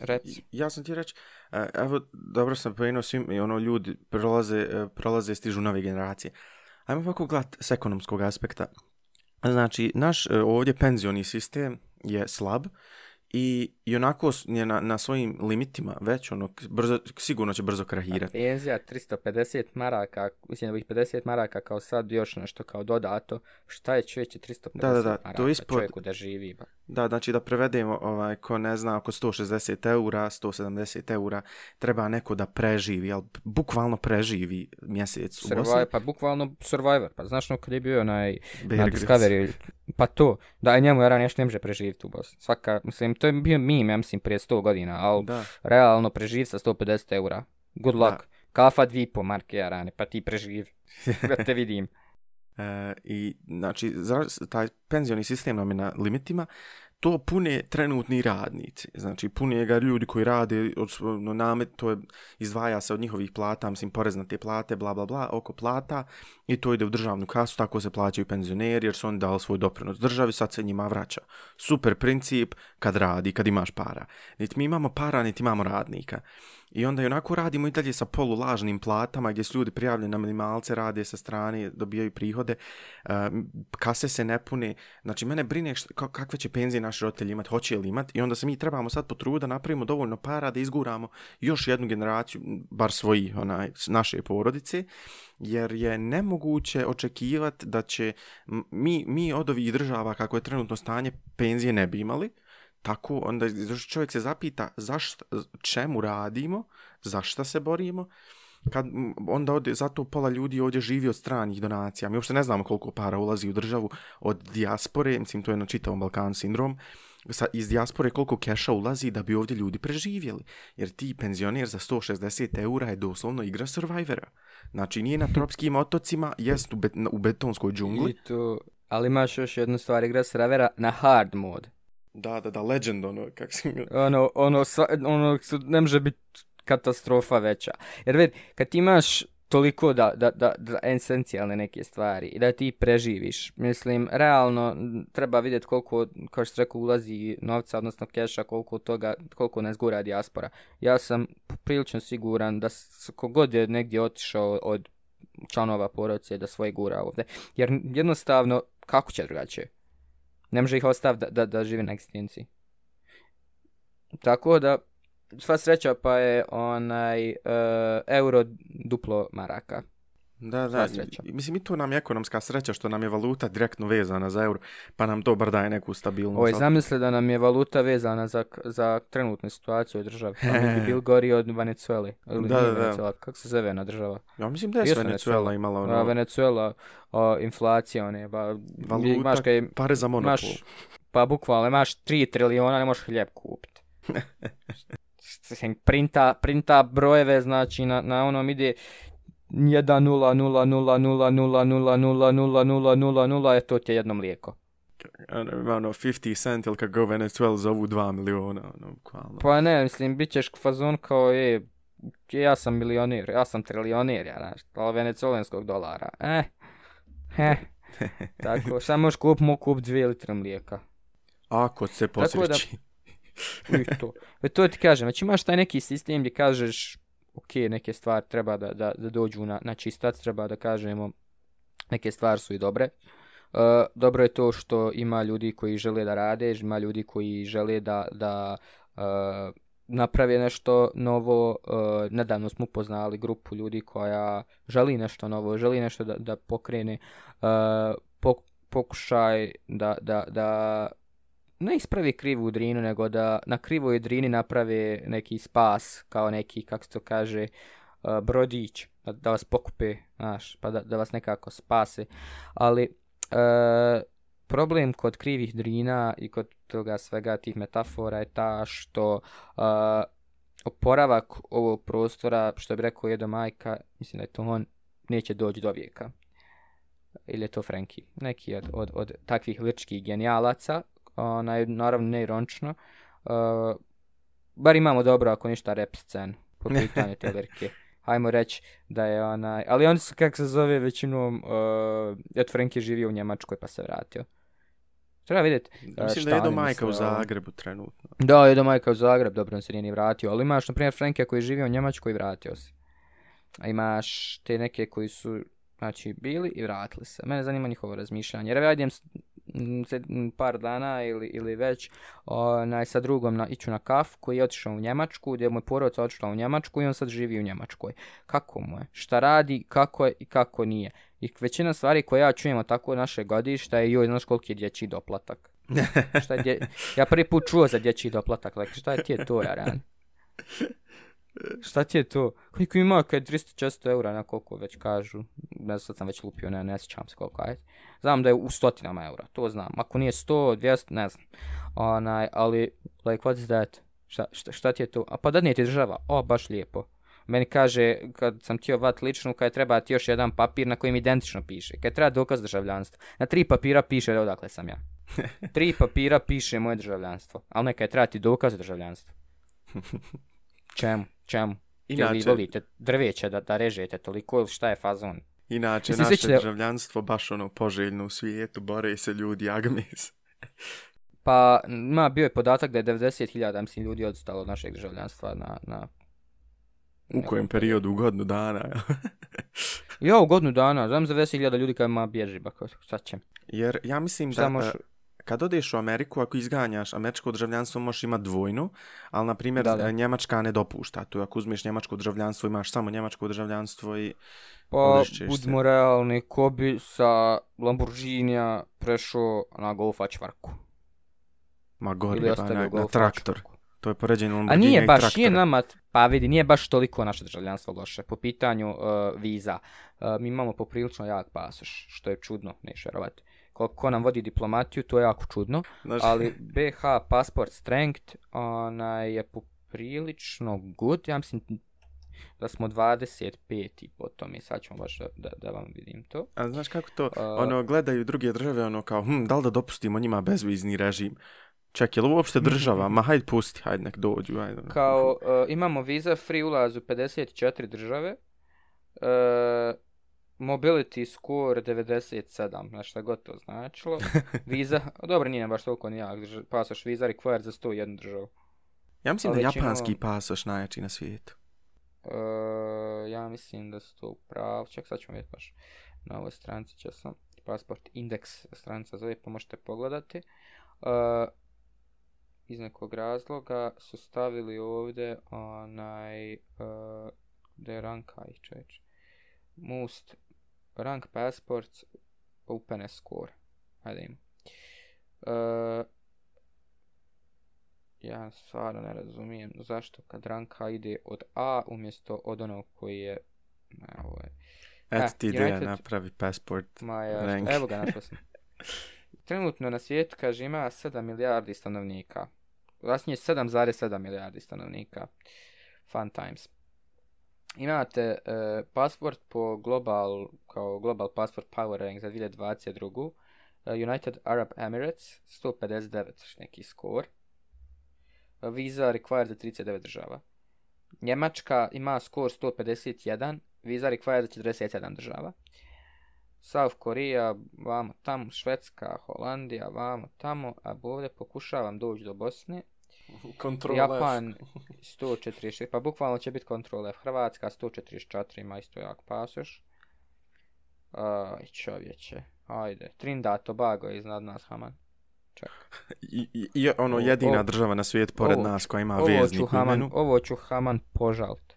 Reci. Ja sam ti reći, e, evo, dobro sam pojenuo svim, i ono, ljudi prolaze, e, prolaze, stižu nove generacije. Ajmo ovako glat s ekonomskog aspekta. Znači, naš e, ovdje penzioni sistem je slab i, i onako je na, na svojim limitima već, ono, brzo, sigurno će brzo krahirati. Penzija 350 maraka, mislim da bih 50 maraka kao sad još nešto kao dodato. Šta je čovječe 350 Da, da, da, maraka to je ispod- čovjeku da živi? Ba. Da, znači da prevedemo, ovaj, ko ne zna, oko 160 eura, 170 eura, treba neko da preživi, ali bukvalno preživi mjesec u Bosni. Survivor, pa bukvalno Survivor, pa znaš no kad je bio onaj na. Discovery, pa to, da njemu Jara nešto ne može preživjeti u Bosni. Svaka, mislim, to je bio meme, ja mislim, prije 100 godina, ali Da. realno preživ sa 150 eura. Good luck. Kafa dvi po marke Jarane, pa ti preživi. Da te vidim. E, I znači, za, taj penzioni sistem nam je na limitima, to pune trenutni radnici. Znači, pune ga ljudi koji rade od no, namet, to je, izdvaja se od njihovih plata, mislim, porez na te plate, bla, bla, bla, oko plata i to ide u državnu kasu, tako se plaćaju penzioneri jer su oni dali svoj doprinos državi, sad se njima vraća. Super princip kad radi, kad imaš para. Niti mi imamo para, niti imamo radnika. I onda i onako radimo i dalje sa polulažnim platama gdje su ljudi prijavljeni na minimalce, rade sa strane, dobijaju prihode, eh, kase se ne pune. Znači, mene brine šta, kakve će penzije naši roditelji imati, hoće li imati i onda se mi trebamo sad potruda da napravimo dovoljno para da izguramo još jednu generaciju, bar svoji, onaj, naše porodice, jer je nemoguće očekivati da će mi, mi od ovih država kako je trenutno stanje penzije ne bi imali, tako onda znači čovjek se zapita zašto, čemu radimo, zašto se borimo, kad onda ode, zato pola ljudi ovdje živi od stranih donacija. Mi uopšte ne znamo koliko para ulazi u državu od dijaspore, mislim to je na čitavom Balkanu sindrom, sa, iz dijaspore koliko keša ulazi da bi ovdje ljudi preživjeli. Jer ti penzioner za 160 eura je doslovno igra Survivora. Znači nije na tropskim otocima, jest u, bet, u betonskoj džungli. I to, ali imaš još jednu stvar, igra Survivora na hard mod. Da, da, da, legend ono, kak si... ono, ono, sva, ono, ne može biti katastrofa veća. Jer vidi, kad imaš toliko da, da, da, da esencijalne neke stvari i da ti preživiš, mislim, realno treba vidjeti koliko, kao što se rekao, ulazi novca, odnosno keša, koliko toga, koliko nas gura dijaspora. Ja sam prilično siguran da kogod je negdje otišao od članova porodice da svoje gura ovdje. Jer jednostavno, kako će drugačije? Ne može ih ostaviti da, da, da žive na egzistenciji. Tako da, sva sreća pa je onaj uh, euro duplo maraka. Da, da, i- mislim i to nam je ekonomska sreća što nam je valuta direktno vezana za euro, pa nam to bar daje neku stabilnost. Oj, zamisli da nam je valuta vezana za, za trenutnu situaciju u državi. Pa mi bi bil gori od Venezueli. Ili Da, da, da. Venezuela, kako se zove na država? Ja mislim da je Jesu Venezuela imala ono, A, Venezuela, a, inflacija, one, ba, Valuta, imaš kaj, pare za monopol. imaš, pa bukvalno, imaš 3 trilijona, ne možeš hljeb kupiti. Printa, printa brojeve, znači na, na onom ide 1 0 0 0 0 0 0 0 0 0 0 0 je to ti je jedno mlijeko. Ono, 50 cent ili kako ga Venezuela zovu 2 miliona, ono, kvalno. Pa ne, mislim, bit ćeš fazon kao, e, ja sam milionir, ja sam trilionir, ja, znaš, ali venezuelanskog dolara. Eh, eh, tako, šta možeš kup, mogu kup 2 litre mlijeka. Ako se posreći. Tako da- posreći. I to. E, to ti kažem, znači imaš taj neki sistem gdje kažeš, ok, neke stvari treba da, da, da dođu na, na čistac, treba da kažemo, neke stvari su i dobre. Uh, dobro je to što ima ljudi koji žele da rade, ima ljudi koji žele da, da uh, naprave nešto novo. Uh, nedavno smo upoznali grupu ljudi koja želi nešto novo, želi nešto da, da pokrene uh, pok, pokušaj da, da, da ne ispravi krivu drinu, nego da na krivoj drini naprave neki spas, kao neki, kako se to kaže, uh, brodić, da, da vas pokupe, znaš, pa da, da vas nekako spase. Ali uh, problem kod krivih drina i kod toga svega tih metafora je ta što uh, oporavak ovog prostora, što bi rekao Jedo Majka, mislim da je to on, neće doći do vijeka. Ili je to Franki, neki od, od, od takvih ličkih genijalaca, onaj, naravno ne ironično. Uh, bar imamo dobro, ako ništa, rap scen po pitanju te lirike. Hajmo reći da je onaj... Ali oni su, kako se zove, većinom... Uh, Ed Frank je živio u Njemačkoj pa se vratio. Treba vidjeti. uh, Mislim da je do majka u Zagrebu trenutno. Da, je do majka u Zagreb, dobro, on se nije ni vratio. Ali imaš, na primjer, Franke koji je živio u Njemačkoj i vratio se. A imaš te neke koji su, znači, bili i vratili se. Mene zanima njihovo razmišljanje. Jer ja idem par dana ili, ili već onaj, sa drugom na, iću na kaf koji je otišao u Njemačku, gdje je moj porodica otišla u Njemačku i on sad živi u Njemačkoj. Kako mu je? Šta radi, kako je i kako nije? I većina stvari koje ja čujem od tako naše godišta je joj, znaš koliki je dječji doplatak. šta je dje... Ja prvi put čuo za dječji doplatak, like, šta je ti je to, Jaran? Šta ti je to? Koliko ima kad je 300-400 eura na koliko već kažu? Ne znam, sad sam već lupio, ne, ne sjećam se koliko, ajde. Znam da je u stotinama eura, to znam. Ako nije 100, 200, ne znam. Onaj, ali, like, what's that? Šta, šta, šta ti je to? A pa da nije ti država? O, baš lijepo. Meni kaže, kad sam htio vat ličnu, kad treba ti još jedan papir na kojem identično piše. Kad treba dokaz državljanstva. Na tri papira piše da odakle sam ja. Tri papira piše moje državljanstvo. Ali neka treba ti dokaz državljanstva. Čemu? Čemu? Inače... vi Inače, volite drveće da, da režete toliko ili šta je fazon? inače Mislim, naše svi ćete- državljanstvo baš ono poželjno u svijetu, bore se ljudi agmis. Pa, ma, bio je podatak da je 90.000, mislim, ljudi odstalo od našeg državljanstva na, na U kojem periodu, u godinu dana. Ja, u godinu dana, znam za 10.000 ljudi kada ma bježi, ba, šta će? Jer ja mislim Šta da možeš... kad odeš u Ameriku, ako izganjaš američko državljanstvo, možeš imati dvojnu, ali, na primjer, Da, da. e, Njemačka ne dopušta. Tu ako uzmeš njemačko državljanstvo, imaš samo njemačko državljanstvo i... Pa, se. budimo realni, ko bi sa Lamborghinija prešao na Golfa čvarku? Ma gori, ostavio na, na traktor. čvarku? To je poređenje A Lamborghini nije baš, traktora. nije nama, pa vidi, nije baš toliko naše državljanstvo loše. Po pitanju uh, viza, uh, mi imamo poprilično jak pasoš, što je čudno, neš vjerovati. Ko, ko nam vodi diplomatiju, to je jako čudno, Znaš, ali BH passport strength onaj je poprilično good, ja mislim da smo 25 i po tome, sad ćemo baš da, da, da vam vidim to. A znaš kako to, A- ono, gledaju druge države, ono kao, hm, da li da dopustimo njima bezvizni režim? Ček, je li uopšte država? Ma hajde pusti, hajde nek dođu, hajde. Kao, uh, imamo viza free ulaz u 54 države, uh, mobility score 97, znači šta god to značilo. Viza, dobro nije baš toliko nijak, drž- pasoš viza required za 101 državu. Ja mislim da ali je većinom- japanski pasoš najjači na svijetu. Uh, ja mislim da su to upravo, ček sad ćemo vidjeti baš na ovoj stranici će sam, pasport index stranica zove pa možete pogledati. Uh, iz nekog razloga su stavili ovdje onaj, uh, je ranka ih čeč. Most rank passports openness score. Hajde im. Uh, ja stvarno ne razumijem zašto kad ranka ide od A umjesto od onog koji je ne, ovo je Eto Ah, ti ideja United- napravi passport. Maja, Rank. evo ga našao sam. Trenutno na svijetu, kaže, ima 7 milijardi stanovnika. Vlastnije 7,7 milijardi stanovnika. Fun times. Imate e, pasport po global, kao global passport power rank za 2022. E, United Arab Emirates 159 neki skor. E, Visa required za 39 država. Njemačka ima skor 151, Visa required za 47 država. South Korea, vamo tamo, Švedska, Holandija, vamo tamo, a ovdje pokušavam doći do Bosne. Control Japan 146, pa bukvalno će biti Control F. Hrvatska 144 ima isto jak pasoš. Aj, čovječe, ajde. Trinidad Tobago je iznad nas, Haman. Čak. I, i, i ono jedina Ovo- država na svijetu pored ovo- nas koja ima u Haman, imenu. ovo ću Haman požalt.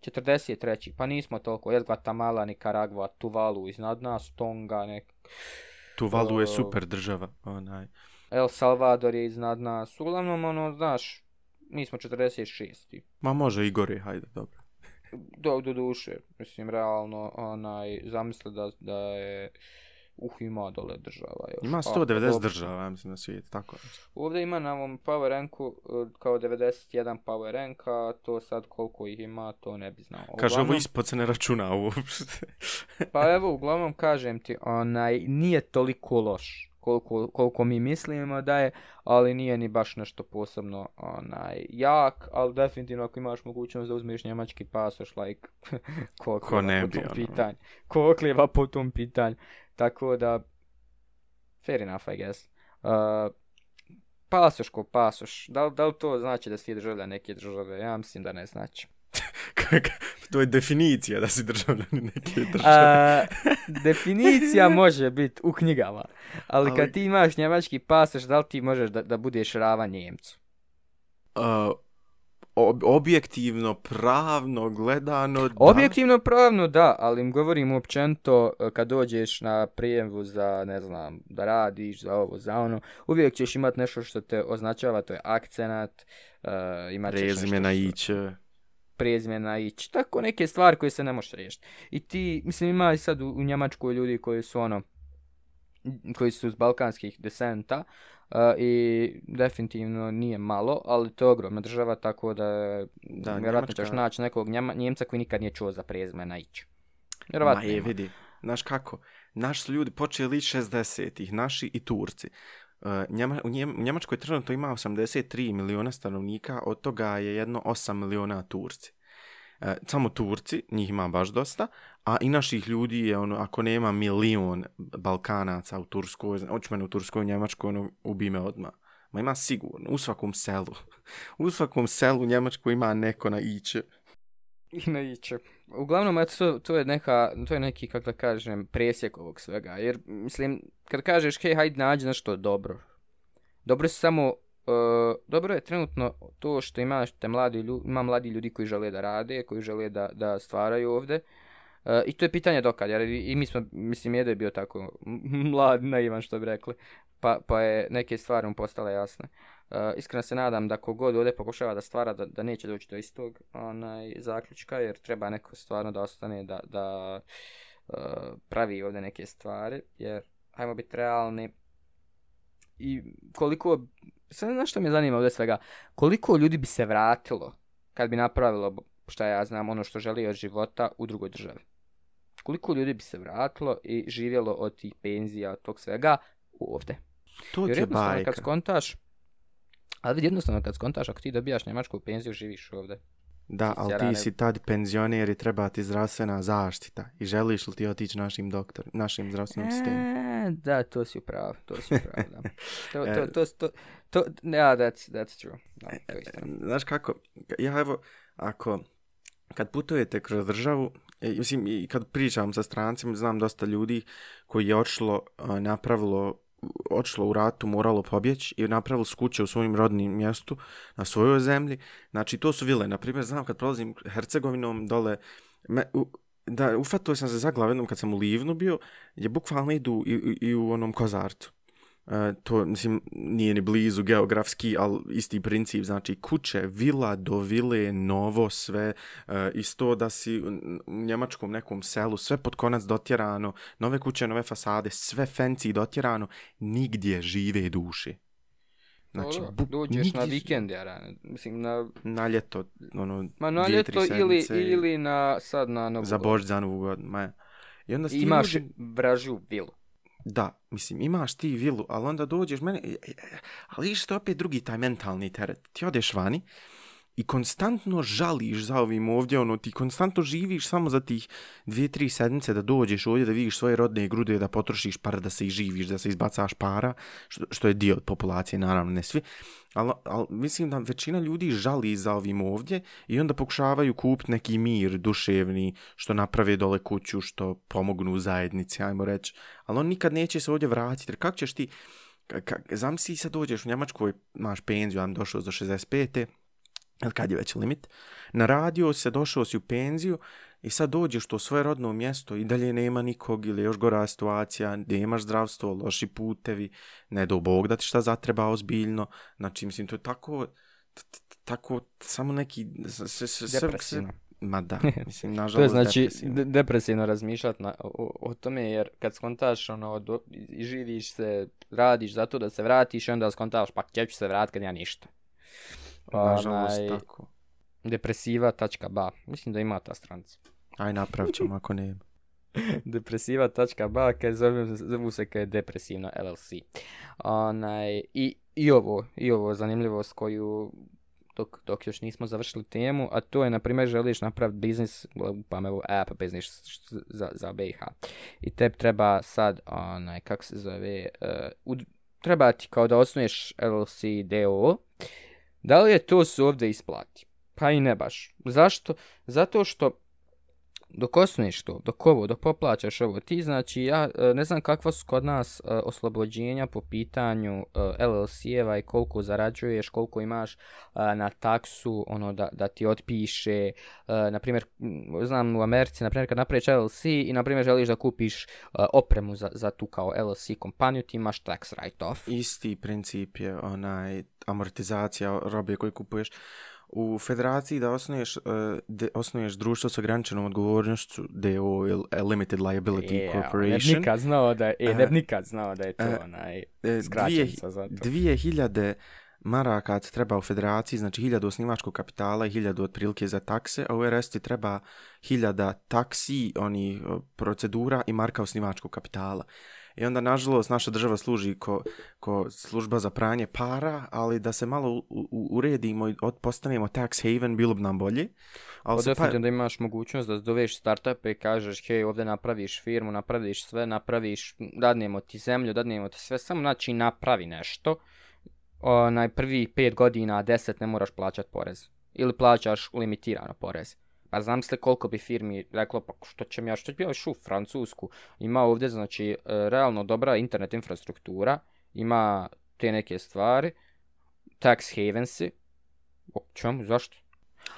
43. Pa nismo toliko. Jes Guatemala, Nicaragua, Tuvalu iznad nas, Tonga, nek... Tuvalu je o- super država. Onaj. El Salvador je iznad nas. Uglavnom, ono, znaš, mi smo 46. Ma može i gore, hajde, dobro. Do, do duše, mislim, realno, onaj, zamisli da, da je, uh, ima dole država još. Ima A, 190 dobro. država, ja mislim, na svijetu, tako je. Ovdje ima na ovom power ranku uh, kao 91 power rank, a to sad koliko ih ima, to ne bi znao. Kaže, ovo ispod se ne računa uopšte. Pa evo, uglavnom kažem ti, onaj, nije toliko loš koliko, koliko mi mislimo da je, ali nije ni baš nešto posebno onaj, jak, ali definitivno ako imaš mogućnost da uzmeš njemački pasoš, like, ko, Ko ne po tom ono. pitanju. Ko oklijeva po tom pitanju. Tako da, fair enough, I guess. Uh, pasoš ko pasoš, da, da li to znači da si ti državljan neke države? Ja mislim da ne znači. to je definicija da si državljanin neke države. A, definicija može biti u knjigama, ali, Ali- kad ti imaš njemački pasoš, da li ti možeš da, da budeš ravan Njemcu? Uh, ob- objektivno, pravno, gledano, da. Objektivno pravno da, ali im govorim općenito e, kad dođeš na prijemvu za, ne znam, da radiš, za ovo, za ono, uvijek ćeš imat nešto što te označava, to je akcenat, uh, imat ćeš Prezime nešto na iće. Prezimena ići, tako neke stvari koje se ne možeš riješiti. I ti, mislim, ima i sad u, u Njemačkoj ljudi koji su ono, koji su iz balkanskih desenta uh, i definitivno nije malo, ali to je ogromna država, tako da, Da, vjerojatno ćeš naći nekog Njema, Njemca koji nikad nije čuo za prezimena ići. Ma Vjerovatno je, ima. vidi. Znaš kako? Naši su ljudi počeli iz 60-ih, naši i Turci. Uh, Njema, u, Njem, u Njemačkoj trenutno ima 83 miliona stanovnika, od toga je jedno 8 miliona Turci. Uh, samo Turci, njih ima baš dosta, a i naših ljudi je, ono, ako nema milion Balkanaca u Turskoj, hoću mene u Turskoj, u Njemačkoj, ono, ubi me odmah. Ma ima sigurno, u svakom selu. U svakom selu u Njemačkoj ima neko na iće. I na iće. Uglavnom, eto, to, to je neka, to je neki, kako da kažem, presjek ovog svega. Jer, mislim, kad kažeš, hej, hajde nađi nešto dobro. Dobro je samo, uh, dobro je trenutno to što imaš te mladi ljudi, ima mladi ljudi koji žele da rade, koji žele da, da stvaraju ovde. Uh, I to je pitanje dokad, jer i, i mi smo, mislim, Jedo je bio tako mlad, naivan, što bi rekli, pa, pa je neke stvari mu postale jasne. Uh, iskreno se nadam da kogod ovdje pokušava da stvara, da, da neće doći do istog onaj, zaključka, jer treba neko stvarno da ostane, da, da uh, pravi ovdje neke stvari, jer, ajmo biti realni, i koliko, sad znaš što me zanima ovdje svega, koliko ljudi bi se vratilo kad bi napravilo, šta ja znam, ono što želi od života u drugoj državi. Koliko ljudi bi se vratilo i živjelo od tih penzija, od tog svega ovdje. To ti je bajka. kad skontaš, ali vidi, jednostavno kad skontaš, ako ti dobijaš njemačku penziju, živiš ovdje. Da, Ti ali ti ne- si tad penzioner i treba ti zdravstvena zaštita. I želiš li ti otići našim doktor, našim zdravstvenom sistemu? E, da, to si upravo, to si upravo, da. To, E, to, to, to, to, ja, that's, that's true. Da, to je istina. Znaš kako, ja evo, ako, kad putujete kroz državu, e, mislim, i kad pričam sa strancima, znam dosta ljudi koji je odšlo, napravilo, odšlo u ratu, moralo pobjeći i napravilo su kuće u svojim rodnim mjestu, na svojoj zemlji. Znači, to su vile. Naprimjer, znam kad prolazim Hercegovinom dole, me, u, da, ufatio sam se za glavenom kad sam u Livnu bio, je bukvalno idu i, i, i u onom kozarcu. E, to, mislim, nije ni blizu geografski, ali isti princip, znači kuće, vila do vile, novo sve, e, isto da si u njemačkom nekom selu, sve pod konac dotjerano, nove kuće, nove fasade, sve fancy dotjerano, nigdje žive duše. Znači, bu- dođeš na nigdje- vikend, ja, mislim, na, Na ljeto, ono, ma na dvije, ljeto ili, ili na, sad na Novu za godinu. Božić, za Novu godinu, ma. I onda Imaš ljudi- vražu vilu. Da, mislim, imaš ti vilu, ali onda dođeš mene, e, e, e, ali što opet drugi taj mentalni teret. Ti odeš vani i konstantno žališ za ovim ovdje, ono, ti konstantno živiš samo za tih dvije, tri sedmice da dođeš ovdje, da vidiš svoje rodne grude, da potrošiš par, da se i živiš, da se izbacaš para, što, što je dio populacije, naravno, ne svi. Ali, ali mislim da većina ljudi žali za ovim ovdje i onda pokušavaju kupiti neki mir duševni, što naprave dole kuću, što pomognu u zajednici, ajmo reći. Ali on nikad neće se ovdje vratiti. Jer kako ćeš ti, ka, ka, zamisli sad dođeš u Njemačkoj, ovaj, imaš penziju, ja došao do 65. Ili kad je već limit. Na radio se došao si u penziju i sad dođeš to svoje rodno mjesto i dalje nema nikog ili još gora situacija, nemaš zdravstvo, loši putevi, ne do Bog da ti šta zatreba ozbiljno. Znači, mislim, to je tako, tako, samo neki... s- s- s- s- Depresivno. Ma da, mislim, nažalost, To je znači depresivno. de- depresivno razmišljati na, o, o tome, jer kad skontaš, ono, do, i živiš se, radiš zato da se vratiš, onda skontaš, pa gdje ću se vratiti kad ja ništa. Nažalost, Onaj, tako. Depresiva.ba, mislim da ima ta stranica. Aj, napravit ćemo ako ne. Depresiva.ba, kad zove, zovu se kad je depresivna LLC. Onaj, i, i ovo, i ovo zanimljivost koju dok, dok još nismo završili temu, a to je, na primjer, želiš napraviti biznis, pa evo app biznis za, za BiH. I tebi treba sad, onaj, kako se zove, uh, ud- treba ti kao da osnuješ LLC DO. Da li je to se ovdje isplati? Pa i ne baš. Zašto? Zato što dok osneš to, dok ovo, dok poplaćaš ovo, ti znači, ja e, ne znam kakva su kod nas e, oslobođenja po pitanju e, LLC-eva i koliko zarađuješ, koliko imaš na taksu, ono da, da ti otpiše, na primjer, znam u Americi, na primjer kad napraviš LLC i na primjer želiš da kupiš opremu za, za tu kao LLC kompaniju, ti imaš tax write-off. Isti princip je onaj amortizacija robe koju kupuješ. U federaciji da osnuješ, uh, de, osnuješ društvo s ograničenom odgovornošću DO ili Limited Liability ne bi Corporation. nikad znao da je, e, ne E, nikad znao da je to e, onaj E, skraćenica za to. dvije hiljade maraka treba u federaciji, znači hiljadu osnivačkog kapitala i hiljadu otprilike za takse, a u RS ti treba hiljada taksi, oni procedura i marka osnivačkog kapitala. I onda, nažalost, naša država služi ko, ko služba za pranje para, ali da se malo u, u, uredimo i od, postanemo tax haven, bilo bi nam bolje. Ali Pa pa, da imaš mogućnost da doveš startupe i kažeš, hej, ovdje napraviš firmu, napraviš sve, napraviš, dadnemo ti zemlju, dadnemo ti sve, samo znači napravi nešto. Onaj prvi pet godina, deset ne moraš plaćat porez. Ili plaćaš limitirano porez. Pa znam se koliko bi firmi reklo, pa što ćem ja, što ću ja išu u Francusku. Ima ovdje, znači, e, realno dobra internet infrastruktura, ima te neke stvari, tax havensi, o čemu, zašto?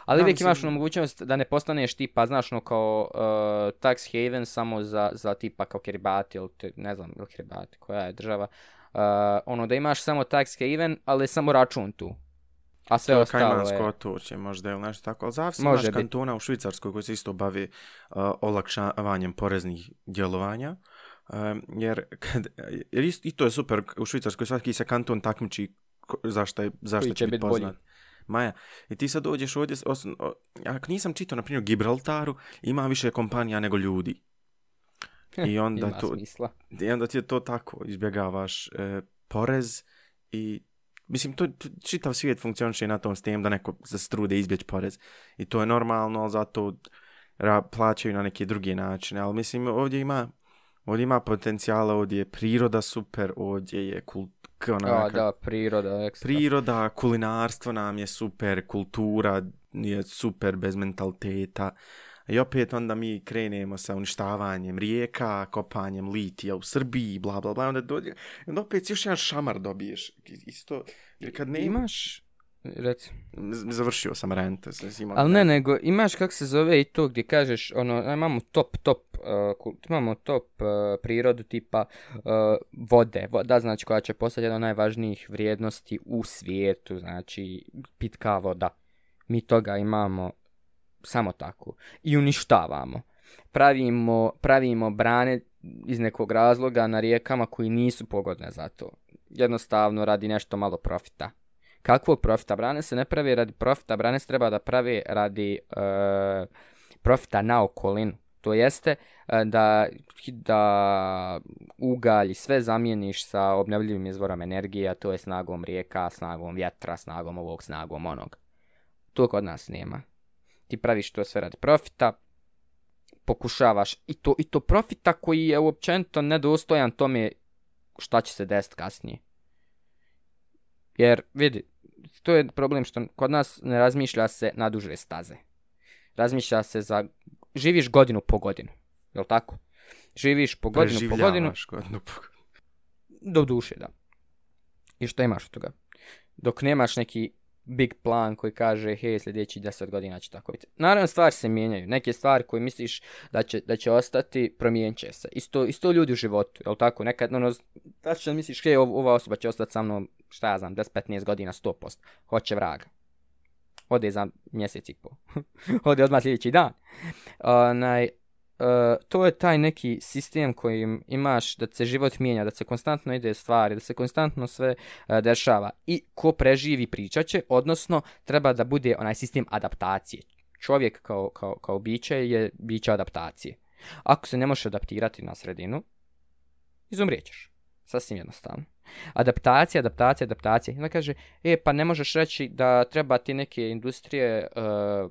Ali Da, uvijek imaš ono mogućnost da ne postaneš tipa, znaš, no kao uh, tax haven samo za, za tipa kao Kiribati ili te, ne znam, ili Kiribati, koja je država. Uh, ono da imaš samo tax haven, ali samo račun tu. A sve ostalo Kajmansko je... otočje možda ili nešto tako, ali zavisi Može imaš bit. kantona u Švicarskoj koji se isto bavi uh, olakšavanjem poreznih djelovanja. Um, jer, kad, jer isto, i to je super, u Švicarskoj svaki se kanton takmiči zašto, je, zašto će će biti bit bolji. poznat. Maja, i ti sad dođeš ovdje, s- os, o, ako nisam čitao, na primjer, Gibraltaru, ima više kompanija nego ljudi. I onda to, smisla. i onda ti je to tako, izbjegavaš e, porez i mislim, to, to čitav svijet funkcioniše na tom s tem da neko se strude izbjeći porez. I to je normalno, ali zato ra, plaćaju na neke druge načine. Ali mislim, ovdje ima, ovdje ima potencijala, ovdje je priroda super, ovdje je kult, A, da, priroda, ekstra. priroda, kulinarstvo nam je super, kultura je super bez mentaliteta. I opet onda mi krenemo sa uništavanjem rijeka, kopanjem litija u Srbiji, bla bla bla, onda dođe, i onda opet još jedan šamar dobiješ. Isto, jer kad ne Imaš, reci. Završio sam rent. sam imao- Ali ne, nego imaš kak se zove i to gdje kažeš, ono, imamo top, top, uh, imamo top uh, prirodu tipa uh, vode, voda znači koja će postati jedna od najvažnijih vrijednosti u svijetu, znači pitka voda. Mi toga imamo samo tako i uništavamo. Pravimo, pravimo brane iz nekog razloga na rijekama koji nisu pogodne za to. jednostavno radi nešto malo profita. Kakvog profita? Brane se ne pravi radi profita, brane se treba da pravi radi e, profita na okolinu. To jeste uh, da, da ugalj sve zamijeniš sa obnovljivim izvorom energije, a to je snagom rijeka, snagom vjetra, snagom ovog, snagom onog. To kod nas nema. Ti praviš to sve radi profita, pokušavaš i to, i to profita koji je uopćenito nedostojan tome šta će se desiti kasnije. Jer, vidi, to je problem što kod nas ne razmišlja se na duže staze. Razmišlja se za... Živiš godinu po godinu, je li tako? Živiš po godinu po godinu. godinu po godinu. Do duše, da. I što imaš od toga? Dok nemaš neki big plan koji kaže hej sljedeći 10 godina će tako biti. Naravno stvari se mijenjaju. Neke stvari koje misliš da će, da će ostati promijenit će se. Isto, isto ljudi u životu. Jel tako? Nekad ono, tačno misliš hej ova osoba će ostati sa mnom šta ja znam 10-15 godina 100%. Hoće vraga. Ode za mjesec i pol. Ode odmah sljedeći dan. Onaj, Uh, E, to je taj neki sistem kojim imaš da se život mijenja, da se konstantno ide stvari, da se konstantno sve uh, dešava i ko preživi pričaće, odnosno treba da bude onaj sistem adaptacije. Čovjek kao, kao, kao biće je biće adaptacije. Ako se ne možeš adaptirati na sredinu, izumrijećeš. Sasvim jednostavno. Adaptacija, adaptacija, adaptacija. I onda kaže, e, pa ne možeš reći da treba ti neke industrije uh,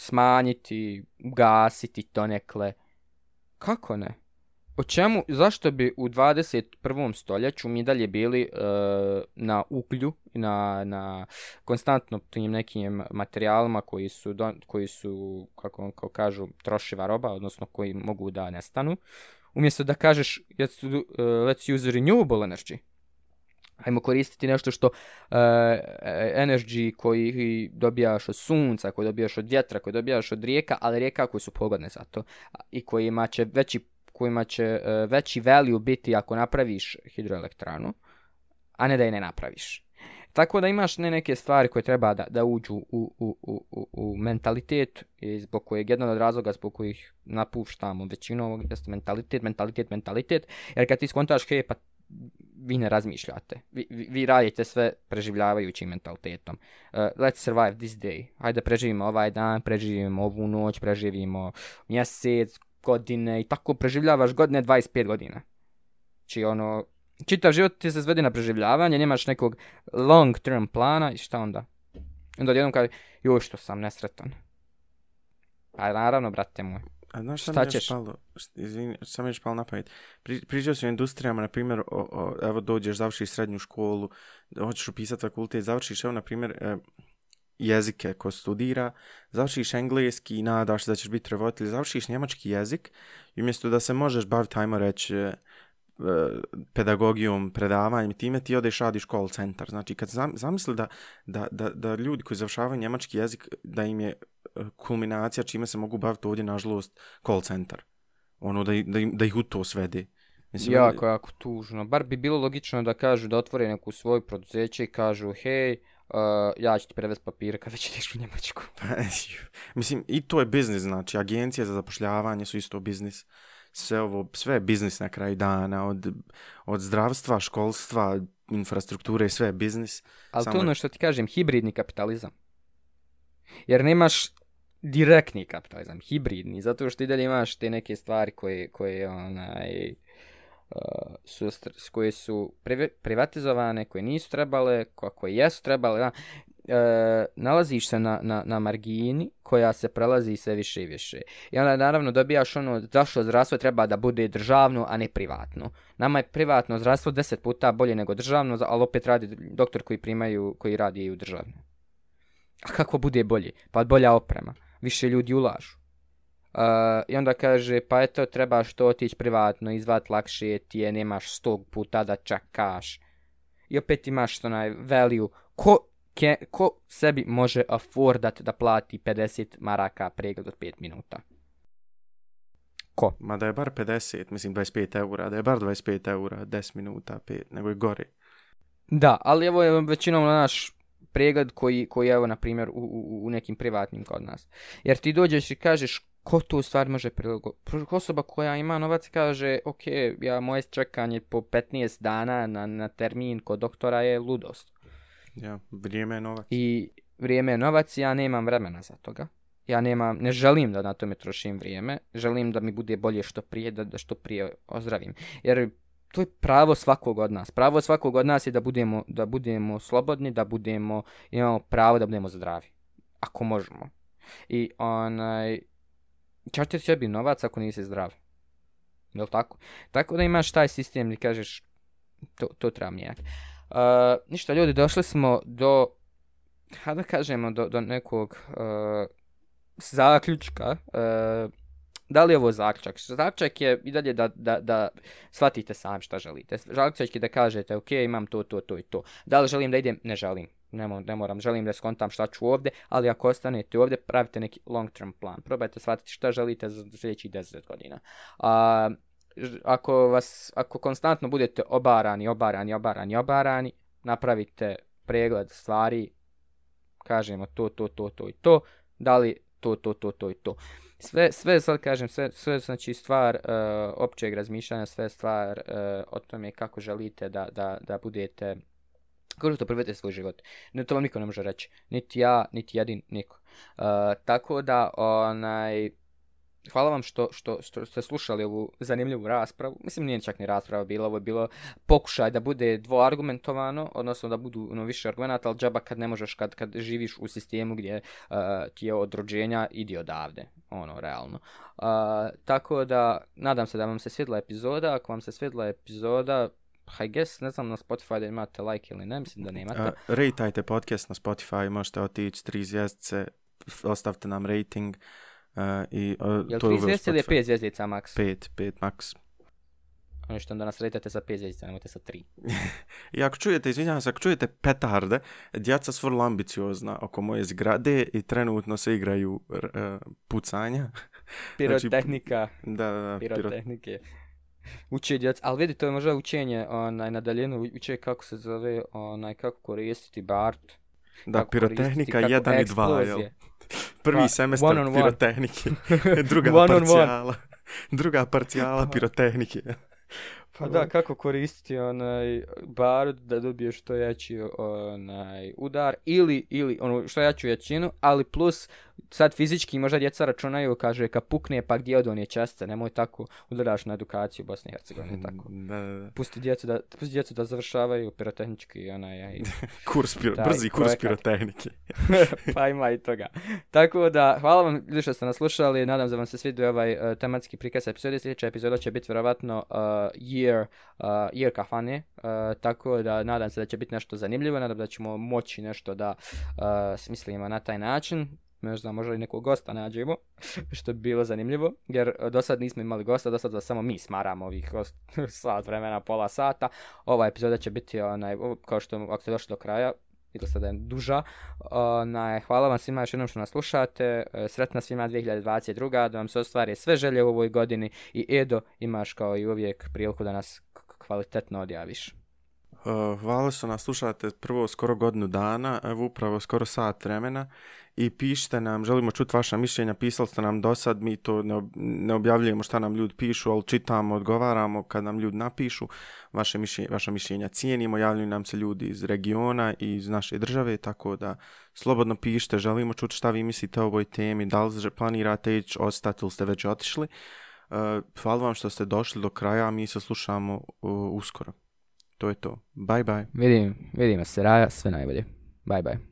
smanjiti, gasiti to nekle. Kako ne? O čemu, zašto bi u 21. stoljeću mi dalje bili e, na uglju, na, na konstantno tim nekim materijalima koji su, do, koji su kako, kako kažu, trošiva roba, odnosno koji mogu da nestanu, umjesto da kažeš let's, uh, let's use renewable energy, Hajmo koristiti nešto što uh, energy koji dobijaš od sunca, koji dobijaš od vjetra, koji dobijaš od rijeka, ali rijeka koje su pogodne za to i kojima će veći, kojima će uh, veći value biti ako napraviš hidroelektranu, a ne da je ne napraviš. Tako da imaš ne neke stvari koje treba da, da uđu u, u, u, u, u mentalitet i zbog kojeg jedan od razloga zbog kojih napuštamo većinu ovog jeste mentalitet, mentalitet, mentalitet, jer kad ti skontaš, hej, pa vi ne razmišljate. Vi, vi, vi radite sve preživljavajućim mentalitetom. Uh, let's survive this day. Hajde preživimo ovaj dan, preživimo ovu noć, preživimo mjesec, godine i tako preživljavaš godine 25 godina. Či ono, čitav život ti se zvedi na preživljavanje, nemaš nekog long term plana i šta onda? Onda jednom kaže, joj što sam nesretan. Pa naravno, brate moj. A znaš šta, šta mi je špalo? Izvini, šta mi je špalo napraviti? Pri, pričao si o industrijama, na primjer, o, o, evo dođeš, završiš srednju školu, hoćeš upisati fakultet, završiš, evo, na primjer, e, jezike ko studira, završiš engleski i nadaš da ćeš biti revoditelj, završiš njemački jezik i umjesto da se možeš baviti, ajmo reći, e, pedagogijom, predavanjem, time ti odeš radiš call center. Znači, kad zamisli da, da, da, da ljudi koji završavaju njemački jezik, da im je kulminacija čime se mogu baviti ovdje, nažalost, call center. Ono, da, da, da ih u to svede. Mislim, jako, da... jako tužno. Bar bi bilo logično da kažu, da otvore neku svoju produzeće i kažu, hej, uh, ja ću ti prevesti papire kada će tiš u Njemačku. Mislim, i to je biznis, znači, agencije za zapošljavanje su isto biznis. Sve ovo, sve je biznis na kraju dana, od, od zdravstva, školstva, infrastrukture, sve je biznis. Ali Samo... to ono što ti kažem, hibridni kapitalizam. Jer nemaš direktni kapitalizam, hibridni, zato što i dalje imaš te neke stvari koje, koje onaj, uh, su, koje su privatizovane, koje nisu trebale, koje jesu trebale, da, e, nalaziš se na, na, na margini koja se prelazi sve više i više. I onda naravno dobijaš ono zašto zdravstvo treba da bude državno, a ne privatno. Nama je privatno zdravstvo deset puta bolje nego državno, ali opet radi doktor koji primaju, koji radi i u državno. A kako bude bolje? Pa bolja oprema više ljudi ulažu. Uh, I onda kaže, pa eto, trebaš to otići privatno, izvat lakše ti je, nemaš stog puta da čakaš. I opet imaš što naj value. Ko, ke, ko sebi može affordat da plati 50 maraka pregled od 5 minuta? Ko? Ma da je bar 50, mislim 25 eura, da je bar 25 eura, 10 minuta, 5, nego je gore. Da, ali evo je većinom na naš pregled koji, koji evo, na primjer, u, u, u nekim privatnim kod nas. Jer ti dođeš i kažeš ko tu u stvari može prilagoditi? Osoba koja ima novac kaže, ok, ja moje čekanje po 15 dana na, na termin kod doktora je ludost. Ja, vrijeme je novac. I vrijeme je novac, ja nemam vremena za toga. Ja nemam, ne želim da na tome trošim vrijeme, želim da mi bude bolje što prije, da, da što prije ozdravim. Jer to je pravo svakog od nas. Pravo svakog od nas je da budemo, da budemo slobodni, da budemo, imamo pravo da budemo zdravi. Ako možemo. I onaj, čak ti sebi novac ako nisi zdrav. Jel tako? Tako da imaš taj sistem gdje kažeš, to, to treba mijenjati. Uh, ništa ljudi, došli smo do, kada kažemo, do, do nekog uh, zaključka. Uh, da li je ovo zaključak? Zaključak je i dalje da, da, da shvatite sami šta želite. Zaključak je da kažete, ok, imam to, to, to i to. Da li želim da idem? Ne želim. Ne, mo ne moram, želim da skontam šta ću ovdje, ali ako ostanete ovdje, pravite neki long term plan. Probajte shvatiti šta želite za sljedećih 10 godina. A, ako, vas, ako konstantno budete obarani, obarani, obarani, obarani, napravite pregled stvari, kažemo to, to, to, to i to, da li to, to, to, to i to. Sve, sve sad kažem, sve, sve znači stvar uh, općeg razmišljanja, sve stvar uh, o tome kako želite da, da, da budete, kako to prvete svoj život. Ne, to vam niko ne može reći. Niti ja, niti jedin, niko. Uh, tako da, onaj, hvala vam što, što, što ste slušali ovu zanimljivu raspravu. Mislim, nije čak ni rasprava bila, ovo je bilo pokušaj da bude dvoargumentovano, odnosno da budu ono, više argumenta, ali džaba kad ne možeš, kad, kad živiš u sistemu gdje uh, ti je od rođenja, idi odavde, ono, realno. Uh, tako da, nadam se da vam se svidla epizoda, ako vam se svidla epizoda, I guess, ne znam na Spotify da imate like ili ne, mislim da nemate. Uh, rejtajte podcast na Spotify, možete otići tri zvijezdice, ostavite nam rating. Uh, Uh, i, uh, Jel to je 3 zvijezdice ili 5 zvijezdica max? 5, 5 max. Ono što onda nas redite sa 5 zvijezdica, nemojte sa 3. I ako čujete, izvinjavam se, ako čujete petarde, djeca su vrlo ambiciozna oko moje zgrade i trenutno se igraju uh, pucanja. Pirotehnika. znači, da, da, da. Pirotehnike. Uče djeca, ali vidi, to je možda učenje onaj, na daljinu, uče kako se zove, onaj, kako koristiti BART. Da, pirotehnika 1 i 2, jel? Prvi pa, semestar on pirotehnike, druga one parcijala. On druga parcijala pirotehnike. Pa da, kako koristiti onaj bar da dobiješ što jači onaj udar ili ili ono što jaču jačinu, ali plus sad fizički možda djeca računaju, kaže kad pukne pa gdje od on je česta, nemoj tako udaraš na edukaciju Bosne i Hercegovine tako. Da, da, da. Pusti djecu da pusti djecu da završavaju pirotehnički onaj aj kurs piro, taj, brzi kurs pirotehnike. pa ima i toga. Tako da hvala vam ljudi što ste nas slušali, nadam se da vam se svidio ovaj uh, tematski prikaz epizode, sljedeća epizoda će biti vjerovatno uh, year uh, year kafane, uh, tako da nadam se da će biti nešto zanimljivo, nadam da ćemo moći nešto da uh, smislimo na taj način možda možda i nekog gosta nađemo, što bi bilo zanimljivo, jer e, do sad nismo imali gosta, do sad da samo mi smaramo ovih gost, sat vremena, pola sata. Ova epizoda će biti, onaj, kao što ako ste došli do kraja, ili sada je duža. Onaj, hvala vam svima još jednom što nas slušate. E, sretna svima 2022. Da vam se ostvari sve želje u ovoj godini. I Edo, imaš kao i uvijek priliku da nas kvalitetno odjaviš. Uh, hvala što nas slušate prvo skoro godinu dana, evo upravo skoro sat vremena i pišite nam, želimo čuti vaša mišljenja, pisali ste nam do sad, mi to ne, ob ne objavljujemo šta nam ljudi pišu, ali čitamo, odgovaramo kad nam ljudi napišu, vaše mišljenja, vaša mišljenja cijenimo, javljaju nam se ljudi iz regiona i iz naše države, tako da slobodno pišite, želimo čuti šta vi mislite o ovoj temi, da li planirate ići ostati ili ste već otišli. Uh, hvala vam što ste došli do kraja, mi se slušamo uh, uskoro. To je to. Bye bye. Vidim, vidimo se, Raja, sve najbolje. Bye bye.